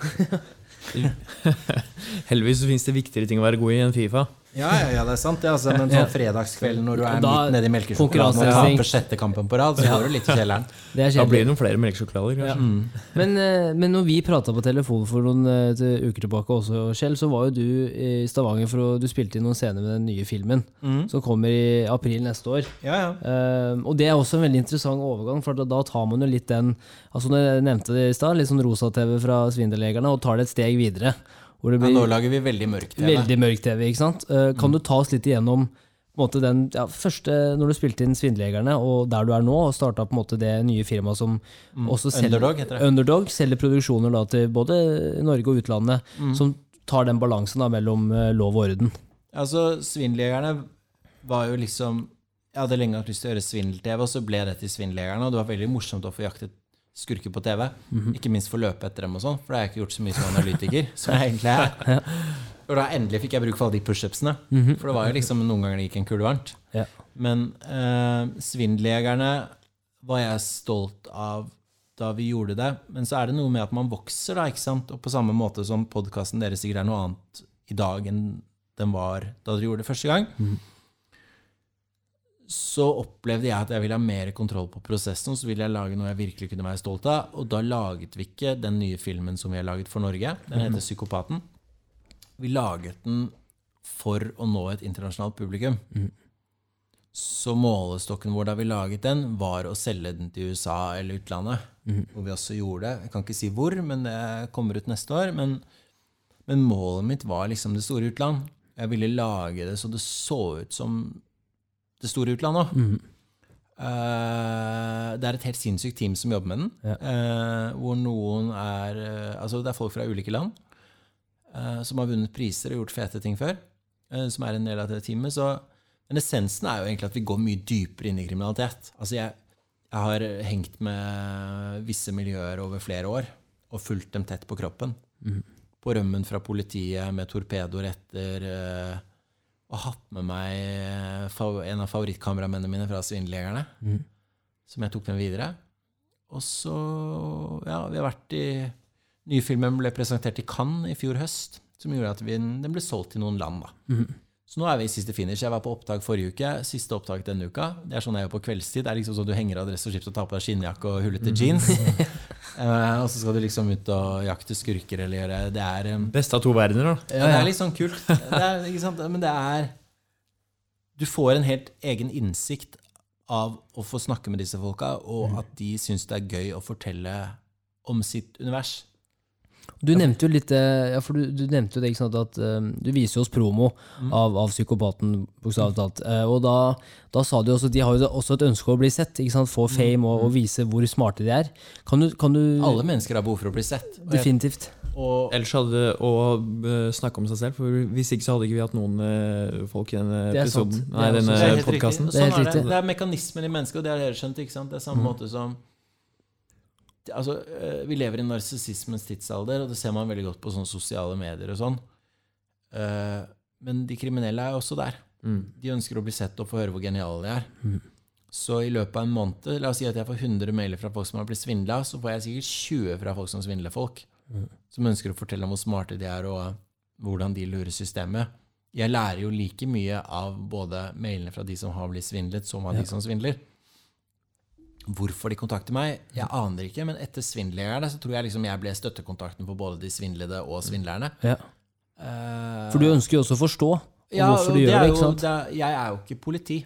(laughs) Heldigvis så finnes det viktigere ting å være god i enn Fifa. Ja, ja, ja, det er sant. Ja, altså, men sånn fredagskvelden når du er da- midt nede i melkesjokoladen og taper sjette kampen på rad, så går du litt i kjelleren. Det er Da blir det noen flere melkesjokolader. kanskje. Mm. Men, eh, men når vi prata på telefon for noen eh, uker tilbake også, Kjell, så var jo du i Stavanger for å, du spilte inn noen scener med den nye filmen Mm. som kommer i april neste år. Ja, ja. Eh, og det er også en veldig interessant overgang, for da, da tar man jo litt den altså når Jeg nevnte det i stad, litt sånn rosa-TV fra Svindeljegerne, og tar det et steg videre. Det ja. Nå lager vi veldig mørk TV. veldig mørk TV. ikke sant? Eh, kan du ta oss litt igjennom på måte, den ja, første når du spilte inn Svindeljegerne, og der du er nå, og starta på en måte det nye firmaet som Mm. også selger Underdog heter det. Underdog selger produksjoner da, til både Norge og utlandet, Mm. som tar den balansen da, mellom eh, lov og orden. Altså, Svindeljegerne var jo liksom Jeg hadde lenge hatt lyst til å gjøre svindel-TV, og så ble det til Svindeljegerne. Og det var veldig morsomt å få jaktet skurker på TV. Ikke minst for å løpe etter dem og sånn, for det har jeg ikke gjort så mye som analytiker. Som jeg egentlig er. (laughs) Og da endelig fikk jeg bruk for alle de pushupsene. For det var jo liksom noen ganger det gikk en kule varmt. Ja. Men eh, Svindeljegerne var jeg stolt av da vi gjorde det. Men så er det noe med at man vokser, da, ikke sant? Og på samme måte som podkasten deres sikkert er noe annet i dag enn den var da dere gjorde det første gang, så opplevde jeg at jeg ville ha mer kontroll på prosessen. Så ville jeg lage noe jeg virkelig kunne være stolt av. Og da laget vi ikke den nye filmen som vi har laget for Norge. Den heter 'Psykopaten'. Vi laget den for å nå et internasjonalt publikum. Så målestokken vår da vi laget den, var å selge den til USA eller utlandet. Hvor vi også gjorde det. Jeg kan ikke si hvor, men det kommer ut neste år. Men, men målet mitt var liksom det store utland. Jeg ville lage det så det så ut som det store utlandet òg. Mhm. Eh, det er et helt sinnssykt team som jobber med den. Ja. Uh, hvor noen er uh, Altså, det er folk fra ulike land som har vunnet priser og gjort fete ting før. som er en del av det teamet. Så, men essensen er jo egentlig at vi går mye dypere inn i kriminalitet. Altså, jeg, jeg har hengt med visse miljøer over flere år og fulgt dem tett på kroppen. På rømmen fra politiet med torpedoer etter og hatt med meg eh, en av favorittkameramennene mine fra Svindeljegerne, som jeg tok med videre. Og så Ja, vi har vært i Nye filmen ble presentert i Cannes i fjor høst, som gjorde at vi, den ble solgt til noen land. da. Så nå er vi i siste finish. Jeg var på opptak forrige uke. Siste opptak denne uka. Det er sånn jeg gjør på kveldstid. Det er liksom sånn Du henger av dress og skift og tar på deg skinnjakke og hullete jeans. (laughs) Eh, og så skal du liksom ut og jakte skurker eller gjøre Det er um, Beste av to verdener, da. ja, det er litt sånn kult. Det er, ikke sant? Men det er Du får en helt egen innsikt av å få snakke med disse folka, og at de syns det er gøy å fortelle om sitt univers. Du nevnte jo litt eh, ja, for du, du nevnte jo det, ikke sant, at eh, du viser oss promo av, av psykopaten, bokstavelig talt. Uh, og da, da sa du også at de har jo også et ønske om å bli sett, ikke sant, få fame og, og vise hvor smarte de er. Kan du, kan du Alle mennesker har behov for å bli sett. Og Definitivt. Og Ellers hadde å snakke om seg selv, for hvis ikke så hadde ikke vi hatt noen folk i denne episoden. Det Nei, er denne podkasten. er Sånn helt er det. riktig. det er mekanismen i mennesket, og det har dere skjønt. ikke sant? Det er samme Mm. måte som altså, eh, Vi lever i narsissismens tidsalder, og det ser man veldig godt på sånne sosiale medier og sånn. Eh, Men de kriminelle er også der. Mm. De ønsker å bli sett og få høre hvor geniale de er. Mm. Så i løpet av en måned, la oss si at jeg får 100 mailer fra folk som har blitt svindla, så får jeg sikkert 20 fra folk som svindler folk. Mm. Som ønsker å fortelle om hvor smarte de er, og hvordan de lurer systemet. Jeg lærer jo like mye av både mailene fra de som har blitt svindlet, som av Ja. de som svindler. Hvorfor de kontakter meg, jeg aner ikke, men etter svindlerne så tror jeg liksom jeg ble støttekontakten for både de svindlede og svindlerne. Ja. Eh, For du ønsker jo også å forstå ja, hvorfor du gjør det, ikke sant? det er- jeg er jo ikke politi,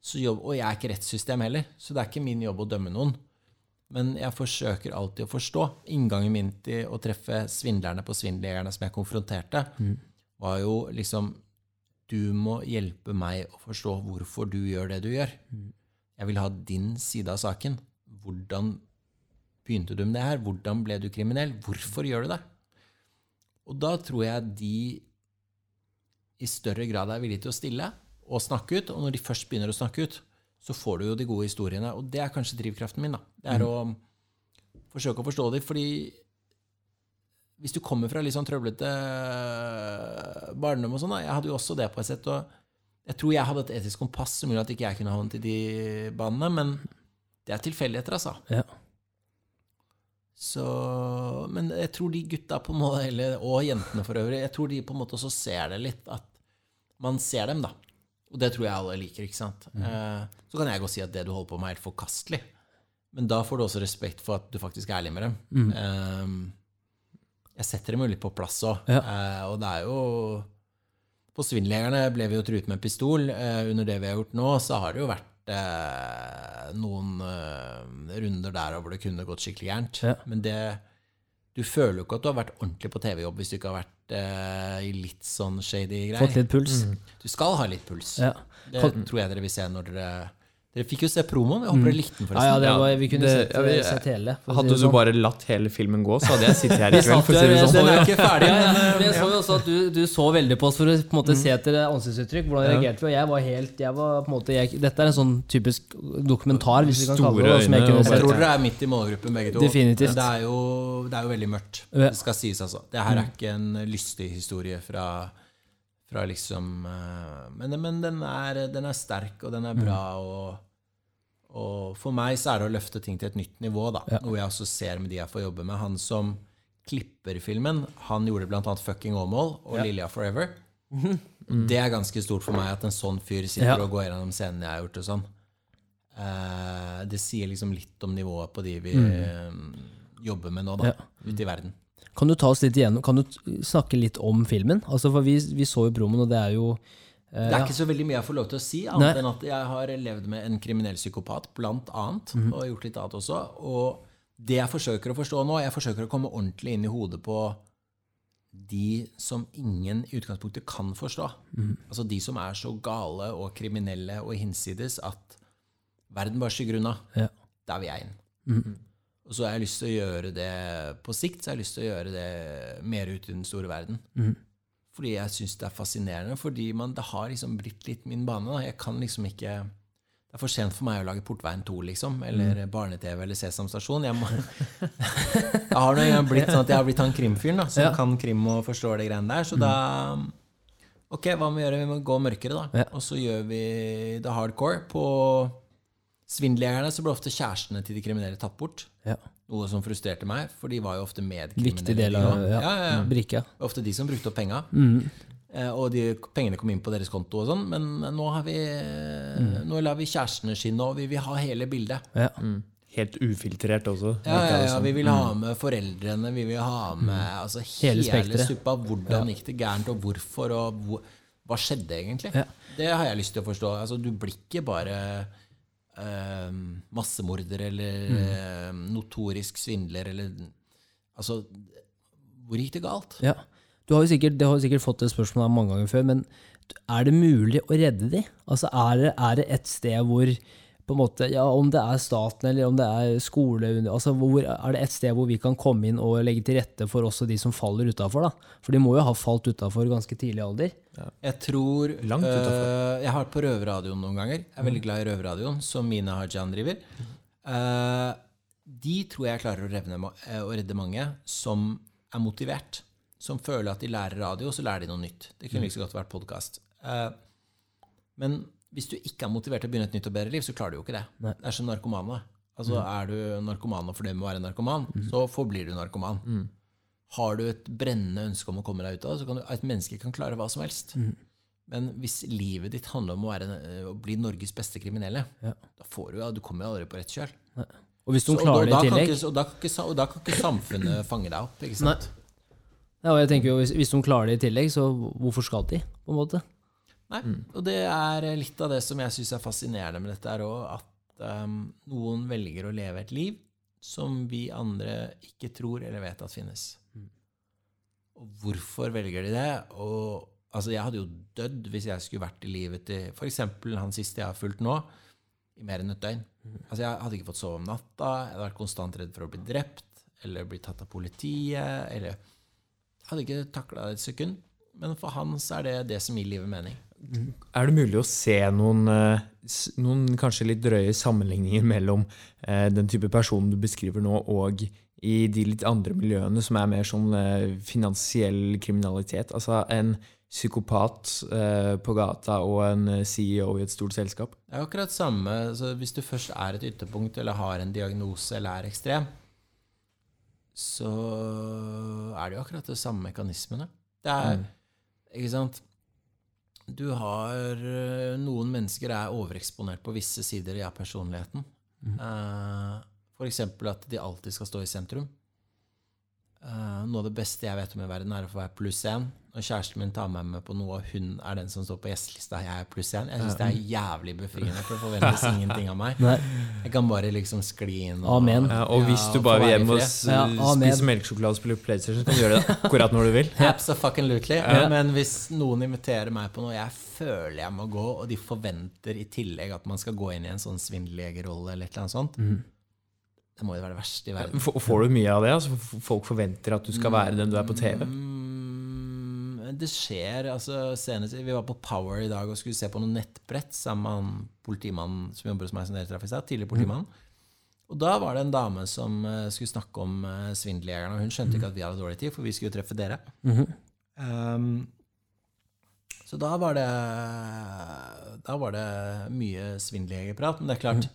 så jobb, og jeg er ikke rettssystem heller. Så det er ikke min jobb å dømme noen. Men jeg forsøker alltid å forstå. Inngangen min til å treffe svindlerne på svindljegerne som jeg konfronterte, Mm. var jo liksom Du må hjelpe meg å forstå hvorfor du gjør det du gjør. Mm. Jeg vil ha din side av saken. Hvordan begynte du med det her? Hvordan ble du kriminell? Hvorfor gjør du det? Og da tror jeg de i større grad er villige til å stille og snakke ut. Og når de først begynner å snakke ut, så får du jo de gode historiene. Og det er kanskje drivkraften min. da. Det er å forsøke å forstå dem. Fordi hvis du kommer fra litt sånn trøblete barndom og sånn, jeg hadde jo også det på et sett. og jeg tror jeg hadde et etisk kompass som gjorde at ikke jeg kunne havnet i de banene, men det er tilfeldigheter, altså. Ja. Så, men jeg tror de gutta på en måte, eller, og jentene for øvrig, jeg tror de på en måte også ser det litt. At man ser dem, da. Og det tror jeg alle liker. ikke sant? Eh, så kan jeg gå og si at det du holder på med, er helt forkastelig. Men da får du også respekt for at du faktisk er ærlig med dem. Mm. Eh, jeg setter dem jo litt på plass òg. Ja. Eh, og det er jo På Svindlejegerne ble vi jo truet med pistol. Eh, under det vi har gjort nå, så har det jo vært eh, noen eh, runder der hvor det kunne gått skikkelig gærent. Ja. Men det Du føler jo ikke at du har vært ordentlig på TV-jobb hvis du ikke har vært eh, i litt sånn shady greier. Fått litt puls. Du skal ha litt puls. Ja. Det tror jeg dere vil se når dere Dere fikk jo se promoen. Jeg håper dere likte den, Ja, ja, forresten. det Ja, var, vi kunne det- sett, ja, vi- sett hele. for å si Hadde det du sånn. bare latt hele filmen gå, så hadde jeg sittet her i Vi kveld. For å si det sånn. Den er ikke ferdig, Ja, ja, men men eh, jeg så jo også at du, du så veldig på oss for å på en måte se etter ansiktsuttrykk. Hvordan reagerte vi? Og jeg var helt jeg var, på en måte, jeg, Dette er en sånn typisk dokumentar, hvis vi kan kalle det det. Som jeg øyne kunne og Jeg sett. tror dere er midt i målgruppen, begge to. Definitivt. Det er jo, det er jo veldig mørkt. Ja. Det skal sies, altså. Det her er ikke en lystig historie fra, fra liksom eh, men, men den, er, den er sterk, og den er bra. Og, og for meg så er det å løfte ting til et nytt nivå, da. Ja. Noe jeg også ser med de jeg får jobbe med. Han som klipper filmen, han gjorde bl.a. Fucking Åmål og Ja. Lilja Forever. Mm. Det er ganske stort for meg at en sånn fyr sitter Ja. og går gjennom scenene jeg har gjort. og sånn. Eh, det sier liksom litt om nivået på de vi eh, jobber med nå, da, Mm. Ja. ute i verden. Kan du ta oss litt igjennom Kan du snakke litt om filmen? Altså, for vi, vi så jo promoen, og det er jo eh, Det er ja. ikke så veldig mye jeg får lov til å si, Nei. annet enn at jeg har levd med en kriminell psykopat, blant annet, Mhm. og gjort litt annet også. Og det jeg forsøker å forstå nå, jeg forsøker å komme ordentlig inn i hodet på de som ingen i utgangspunktet kan forstå. Mhm. Altså de som er så gale og kriminelle og hinsides at verden bare skygger unna. Ja. Der vil jeg inn. Mhm. Og så har jeg lyst til å gjøre det på sikt, så har jeg lyst til å gjøre det mer ut i den store verden. Mm. Fordi jeg syns det er fascinerende. Fordi man, det har liksom blitt litt min bane. Da. Jeg kan liksom ikke Det er for sent for meg å lage Portveien 2, liksom. Eller Barne-TV eller Sesam Stasjon. Jeg, må, (laughs) jeg har nå en gang blitt sånn at jeg har blitt han krimfyren da, som Ja. kan krim og forstår de greiene der. Så da Ok, hva må vi gjøre? Vi må gå mørkere, da. Ja. Og så gjør vi det hardcore. På svindeljegerne så ble ofte kjærestene til de kriminelle tatt bort. Ja. Noe som frustrerte meg, for de var jo ofte medkriminelle. Viktig del av ja, ja, ja, ja. brikka. Ofte de som brukte opp penga. Mhm. Eh, Og de pengene kom inn på deres konto og sånn. Men nå, har vi, Mm. nå lar vi kjærestene skinne, og vi vil ha hele bildet. Ja. Mm. Helt ufiltrert også. Ja, ja, ja, vi vil ha med foreldrene, vi vil ha med altså, Mm. Hele hele, suppa. Hvordan gikk det gærent, og hvorfor, og hvor, hva skjedde egentlig? Ja. Det har jeg lyst til å forstå. Altså, du blir ikke bare eh, massemorder eller Mm. eh, notorisk svindler eller Altså, hvor gikk det galt? Ja. Du har jo sikkert, det har jo sikkert fått det spørsmålet mange ganger før, men er det mulig å redde de? Altså, er det, er det et sted hvor på en måte, ja, Om det er staten eller om det er skole altså hvor, Er det et sted hvor vi kan komme inn og legge til rette for også de som faller utafor? For de må jo ha falt utafor ganske tidlig alder. Jeg tror Langt utenfor. øh, Jeg har vært på Røverradioen noen ganger. Jeg er veldig glad i Røverradioen, som Mina Hajan driver. Uh, de tror jeg klarer å, revne, eh, å redde mange som er motivert. Som føler at de lærer radio, og så lærer de noe nytt. Det kunne like så godt vært podkast. men hvis du ikke er motivert til å begynne et nytt og bedre liv, så klarer du jo ikke det. Nei. Det er som narkomane. Altså, Er du narkoman og fornøyd med å være narkoman, så forblir du narkoman. Har du et brennende ønske om å komme deg ut av det, så kan du, et menneske kan klare hva som helst. Men hvis livet ditt handler om å, være, å bli Norges beste kriminelle, Ja. da får du, ja, du kommer aldri på rett kjøl. Og hvis de klarer det i tillegg ikke- Og da ikke og da kan ikke samfunnet (clears throat) fange deg opp. ikke sant? ja, og jeg tenker jo, hvis, hvis de klarer det i tillegg, så hvorfor skal de? på en måte? Nei, og det er litt av det som jeg syns er fascinerende med dette, er òg at um, noen velger å leve et liv som vi andre ikke tror eller vet at finnes. Og hvorfor velger de det? Og altså, jeg hadde jo dødd hvis jeg skulle vært i livet til f.eks. han siste jeg har fulgt nå, i mer enn et døgn. Altså, jeg hadde ikke fått sove om natta, jeg hadde vært konstant redd for å bli drept eller bli tatt av politiet, eller Jeg hadde ikke takla det et sekund. Men for han så er det det som gir livet mening. Er det mulig å se noen, eh, noen kanskje litt drøye sammenligninger mellom eh, den type person du beskriver nå, og i de litt andre miljøene som er mer sånn eh, finansiell kriminalitet? Altså en psykopat på gata og en CEO i et stort selskap? Det er akkurat samme så Hvis du først er et ytterpunkt eller har en diagnose eller er ekstrem, så er det jo akkurat de samme mekanismene. Det er Ikke sant? Du har øh, Noen mennesker er overeksponert på visse sider i personligheten. Mm. for eksempel at de alltid skal stå i sentrum. Eh, noe av det beste jeg vet om i verden, er å få være pluss én. Når kjæresten min tar meg med på noe, og hun er den som står på gjestelista, jeg er pluss én. Jeg syns det er jævlig befriende, for det forventes (laughs) ingenting av meg. Nei. Jeg kan bare liksom skli inn. Og, Amen. Ja, og hvis Ja, du få bare vil hjem og Ja, spise melkesjokolade og spille PlayStation, så kan du gjøre det akkurat når du vil. (laughs) Absolutely. Men hvis noen inviterer meg på noe jeg føler jeg må gå, og de forventer i tillegg at man skal gå inn i en sånn svindeljegerrolle eller et eller annet sånt, det må jo være det verste i verden. Får du mye av det? Altså, folk forventer at du skal være den du er på TV? Mm, det skjer. altså senest, Vi var på Power i dag og skulle se på noe nettbrett sammen med han politimannen som jobber hos meg, som deltrafikkstat. Tidligere politimann. Og da var det en dame som eh, skulle snakke om uh, svindeljegerne, og hun skjønte ikke at vi hadde dårlig tid, for vi skulle jo treffe dere. Um, så da var det Da var det mye svindeljegerprat. Men det er klart,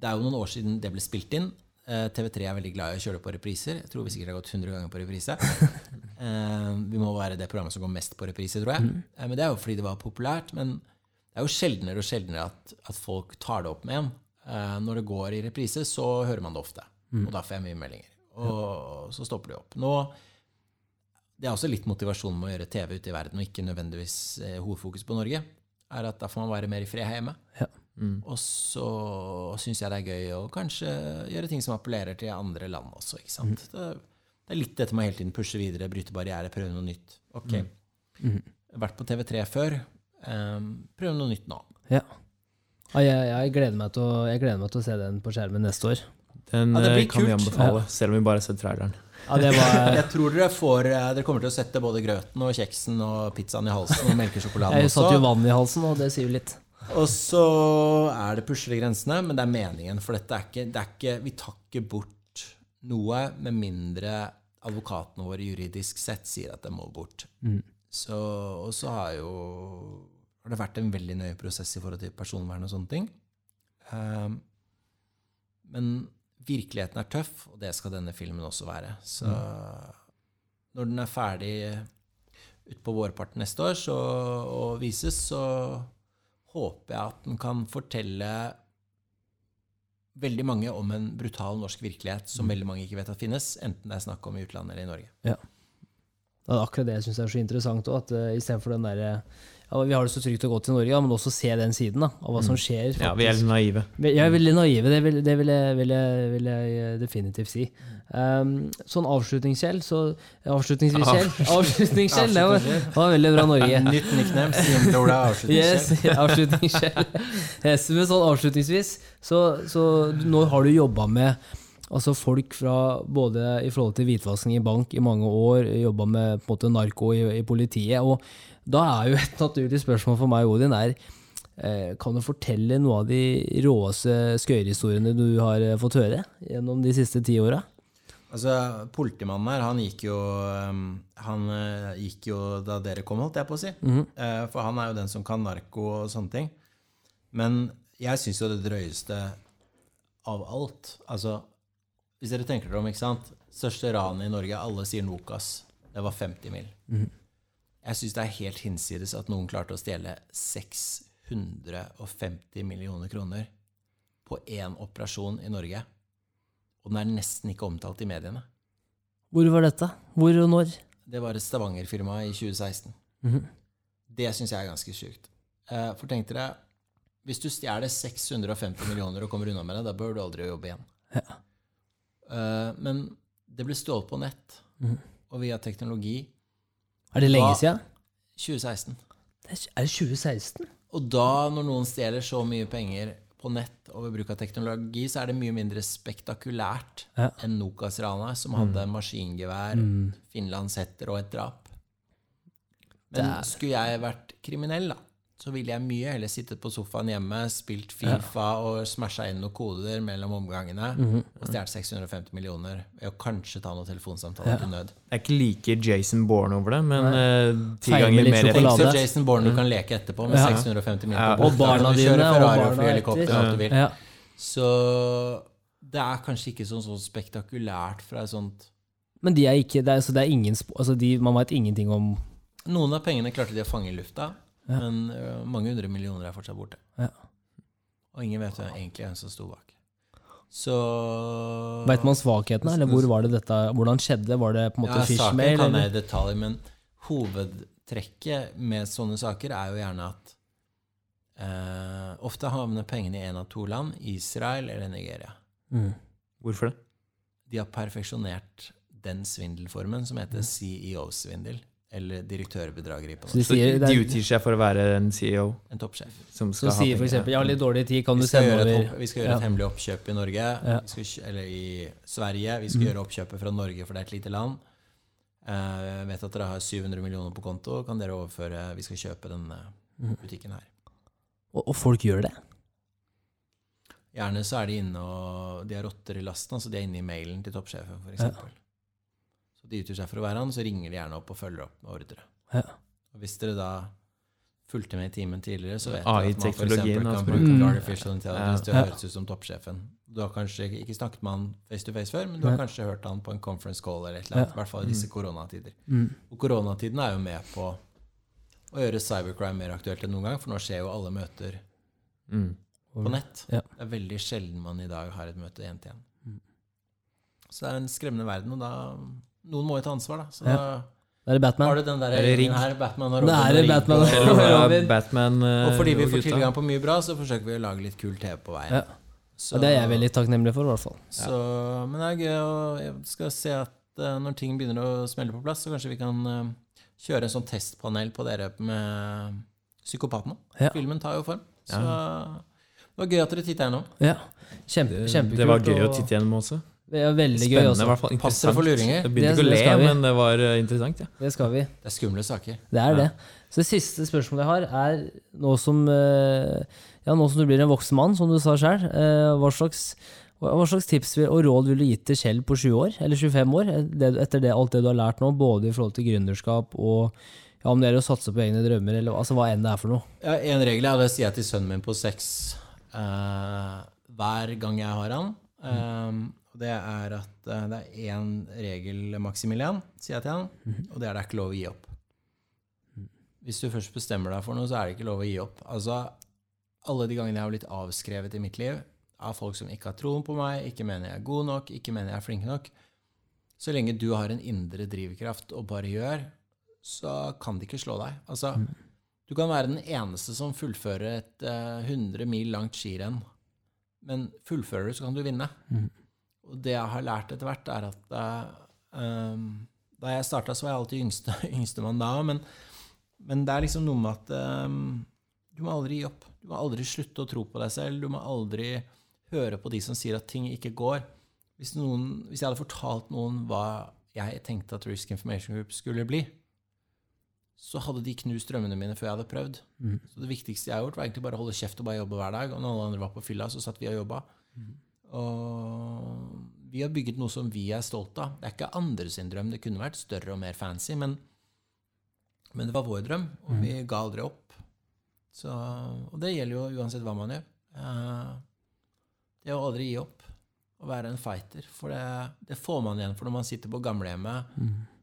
det er jo noen år siden det ble spilt inn. Eh, TV3 er veldig glad i å kjøre det på repriser. Jeg tror vi sikkert har gått 100 ganger på reprise. (laughs) Eh, vi må være det programmet som går mest på reprise, tror jeg. Eh, men Det er jo fordi det var populært. Men det er jo sjeldnere og sjeldnere at, at folk tar det opp med en. Når det går i reprise, så hører man det ofte. Og da får jeg mye meldinger. Og så stopper det opp. Nå det er også litt motivasjon med å gjøre TV ute i verden, og ikke nødvendigvis hovedfokus på Norge. er at Da får man være mer i fred her hjemme. Ja. Og så syns jeg det er gøy å kanskje gjøre ting som appellerer til andre land også. ikke sant? Det, det er litt dette med å hele tiden pushe videre, bryte barrierer, prøve noe nytt. Ok, vært på TV3 før. Um, prøve noe nytt nå. Ja. Ja, jeg, jeg, gleder meg til å, jeg gleder meg til å se den på skjermen neste år. Den Ja, kan eh, kan vi kult. anbefale, selv om vi bare har sett traileren. Ja, det var (laughs) Jeg tror dere får eh, Dere kommer til å sette både grøten og kjeksen og pizzaen i halsen og melkesjokoladen Jeg satt satte jo vann i halsen, og det sier jo litt. Og så er det pusle grensene, men det er meningen. For dette er ikke, det er ikke Vi tar ikke bort noe med mindre advokatene våre juridisk sett sier at det må bort. Så, og så har jo har det vært en veldig nøye prosess i forhold til personvern og sånne ting. Um, men virkeligheten er tøff, og det skal denne filmen også være. Så når den er ferdig utpå vårparten neste år så, og vises, så håper jeg at den kan fortelle veldig mange om en brutal norsk virkelighet som veldig mange ikke vet at finnes, enten det er snakk om i utlandet eller i Norge. Ja, Det er akkurat det jeg syns er så interessant òg, at uh, istedenfor den derre ja, Vi har det så trygt og godt i Norge, men også se den siden da, av hva som skjer. Faktisk. Ja, vi er litt naive. Vi er veldig naive, det vil, det vil, jeg, vil, jeg, vil jeg eh, definitivt si. Um, sånn avslutningskjell, så Avslutningsvis, Kjell. Avslutningskjell, det var, var veldig bra, Norge. (laughs) Nytt nickname. Simple Ola Yes, avslutningskjell. (laughs) avslutningskjell. Yes, men sånn avslutningsvis, så, så nå har du jobba med altså folk fra både i forhold til hvitvasking i bank i mange år, jobba med på en måte narko i, i politiet. og da er jo et naturlig spørsmål for meg, Odin, er eh, kan du fortelle noe av de råeste skøyerhistoriene du har eh, fått høre gjennom de siste ti åra? Altså, Politimannen her, han gikk jo um, Han eh, gikk jo da dere kom, holdt jeg på å si. Eh, For han er jo den som kan narko og sånne ting. Men jeg syns jo det drøyeste av alt Altså, hvis dere tenker dere om, ikke sant Største ranet i Norge, alle sier Nokas. Det var 50 mil. Jeg syns det er helt hinsides at noen klarte å stjele 650 millioner kroner på én operasjon i Norge. Og den er nesten ikke omtalt i mediene. Hvor var dette? Hvor og når? Det var et Stavanger-firma i 2016. Det syns jeg er ganske sjukt. Eh, For tenk dere, hvis du stjeler 650 millioner og kommer unna med det, da bør du aldri jobbe igjen. Ja. Men det ble stjålet på nett, og via teknologi. Er det lenge siden? 2016. Det er, er det 2016? Og da, når noen stjeler så mye penger på nett og ved bruk av teknologi, så er det mye mindre spektakulært Ja. enn Nokas-ranet, som hadde maskingevær, finlandshetter og et drap. Men skulle jeg vært kriminell, da, så ville jeg mye heller sittet på sofaen hjemme, spilt Fifa og smasha inn noen koder mellom omgangene og stjålet 650 millioner ved å kanskje ta noen telefonsamtaler til nød. Det er ikke like Jason Bourne over det, men eh, ti ganger mer sjokolade. Så. Jason Bourne du kan leke etterpå med Ja. 650 millioner Ja. på Og barna dine, kjøre og Ferrari og fly helikopter, etter. alt du vil. Ja. Så det er kanskje ikke sånn, sånn spektakulært fra et sånt Men de er ikke, det er, så det er ingen, altså de, man veit ingenting om Noen av pengene klarte de å fange i lufta, men uh, mange hundre millioner er fortsatt borte. Ja. Og ingen vet hvem egentlig hvem som sto bak. Så Veit man svakhetene, eller hvor var det dette, hvordan skjedde? Var det på en måte ja, Saken kan jeg i detalj, men hovedtrekket med sånne saker er jo gjerne at eh, ofte havner pengene i en av to land, Israel eller Nigeria. Mm. Hvorfor det? De har perfeksjonert den svindelformen som heter CEO-svindel, eller direktørbedrageri på Så de sier, Så de utgir seg for å være en CEO En toppsjef. som skal ha sier eksempel 'jeg har litt dårlig tid, kan du sende over opp, vi skal gjøre Ja. et hemmelig oppkjøp i Norge, Ja. Mm. vi skal, eller i Sverige. Vi skal gjøre oppkjøpet fra Norge, for det er et lite land. Eh, Jeg vet at dere har 700 millioner på konto. Kan dere overføre Vi skal kjøpe denne Mm. butikken her. og, og folk gjør det? Gjerne så er de inne og De har rotter i lasten, altså de er inne i mailen til toppsjefen, f.eks. Ja. Så de utgir seg for å være han, så ringer de gjerne opp og følger opp med ordre. Ja. Og hvis dere da fulgte med i timen tidligere, så vet dere at man f.eks. AI-teknologien, kan altså. bruke Mm. artificial intelligence til å høres ut som toppsjefen. Du har kanskje ikke snakket med han face to face før, men du har kanskje hørt han på en conference call eller et eller annet. I hvert fall i disse koronatider. Mm. Og koronatiden er jo med på å gjøre cybercrime mer aktuelt enn noen gang, for nå skjer jo alle møter Mm. på nett. Ja. Det er veldig sjelden man i dag har et møte én til én. Så det er en skremmende verden, og da Noen må jo ta ansvar, da. Så Ja. da er det Batman. har du den der her, Batman og Robin. er det og Batman og- Robin. Robin. Batman eh, Og fordi vi får tilgang på mye bra, så forsøker vi å lage litt kul TV på veien. Ja. Så, Og det er jeg veldig takknemlig for, i hvert fall. så, men det er gøy, og jeg skal se at uh, når ting begynner å smelle på plass, så kanskje vi kan uh, kjøre en sånn testpanel på dere med Psykopaten. Ja. Filmen tar jo form. Så det var gøy at dere titta gjennom. Ja. Kjempe, kjempekult. Det var gøy å titte gjennom også. Det er veldig gøy Spennende, også. i hvert fall. Pass dere for luringer. Jeg begynte ikke å le, men det var eh, interessant. Ja. Det skal vi. Det er skumle saker. Det er det. Så det siste spørsmålet jeg har, er nå som, eh, ja, nå som du blir en voksen mann, som du sa sjøl, hva, hva slags tips og råd ville du gitt til Kjell på 20 år, eller 25 år, etter det, alt det du har lært nå, både i forhold til gründerskap og ja, om det er å satse på egne drømmer, eller altså, hva enn det er for noe? Ja, en regel er, og det sier jeg til sønnen min på seks uh, hver gang jeg har han. Um, og det er at eh, det er én regel, Maximilian, sier jeg til han, og det er det er ikke lov å gi opp. Hvis du først bestemmer deg for noe, så er det ikke lov å gi opp. Altså, alle de gangene jeg har blitt avskrevet i mitt liv av folk som ikke har troen på meg, ikke mener jeg er god nok, ikke mener jeg er flink nok Så lenge du har en indre drivkraft og bare gjør, så kan de ikke slå deg. Altså, du kan være den eneste som fullfører et uh, 100 mil langt skirenn, men fullfører du, så kan du vinne. Og det jeg har lært etter hvert, er at um, da jeg starta, så var jeg alltid yngste, (laughs) yngstemann da, men, men det er liksom noe med at um, du må aldri gi opp. Du må aldri slutte å tro på deg selv. Du må aldri høre på de som sier at ting ikke går. Hvis, noen, hvis jeg hadde fortalt noen hva jeg tenkte at Risk Information Group skulle bli, så hadde de knust drømmene mine før jeg hadde prøvd. Så det viktigste jeg har gjort, var egentlig bare å holde kjeft og bare jobbe hver dag. Og når alle andre var på fylla, så satt vi og jobba. Og vi har bygget noe som vi er stolt av. Det er ikke andre sin drøm. Det kunne vært større og mer fancy, men, men det var vår drøm, og vi ga aldri opp. Så, og det gjelder jo uansett hva man gjør. Eh, det å aldri gi opp. Å være en fighter. For det, det får man igjen for når man sitter på gamlehjemmet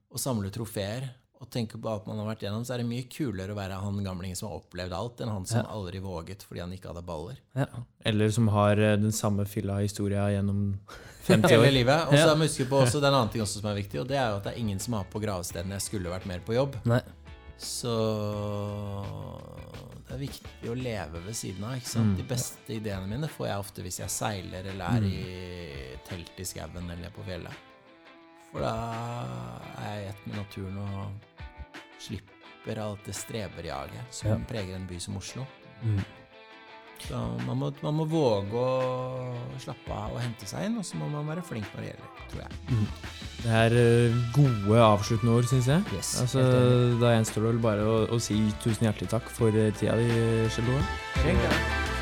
og samler trofeer og tenker på alt man har vært gjennom, så er det mye kulere å være han gamlingen som har opplevd alt, enn han som aldri våget fordi han ikke hadde baller. Ja. Eller som har eh, den samme fylla-historia gjennom (laughs) 50 Hele år. livet. Og så Ja. må huske på også, det er en annen ting også som er viktig, og det er jo at det er ingen som har på gravstedene 'jeg skulle vært mer på jobb'. Nei. Så det er viktig å leve ved siden av. ikke sant? De beste ideene mine får jeg ofte hvis jeg seiler eller er i telt i skauen eller på fjellet. For da er jeg i ett med naturen og slipper alt det streberjaget som Ja. preger en by som Oslo. Mm. Så man må, man må våge å slappe av og hente seg inn, og så må man være flink når det gjelder, tror jeg. Det er eh, gode avsluttende ord, syns jeg. Yes, altså, da gjenstår det vel bare å, å si tusen hjertelig takk for tida di, Kjell det.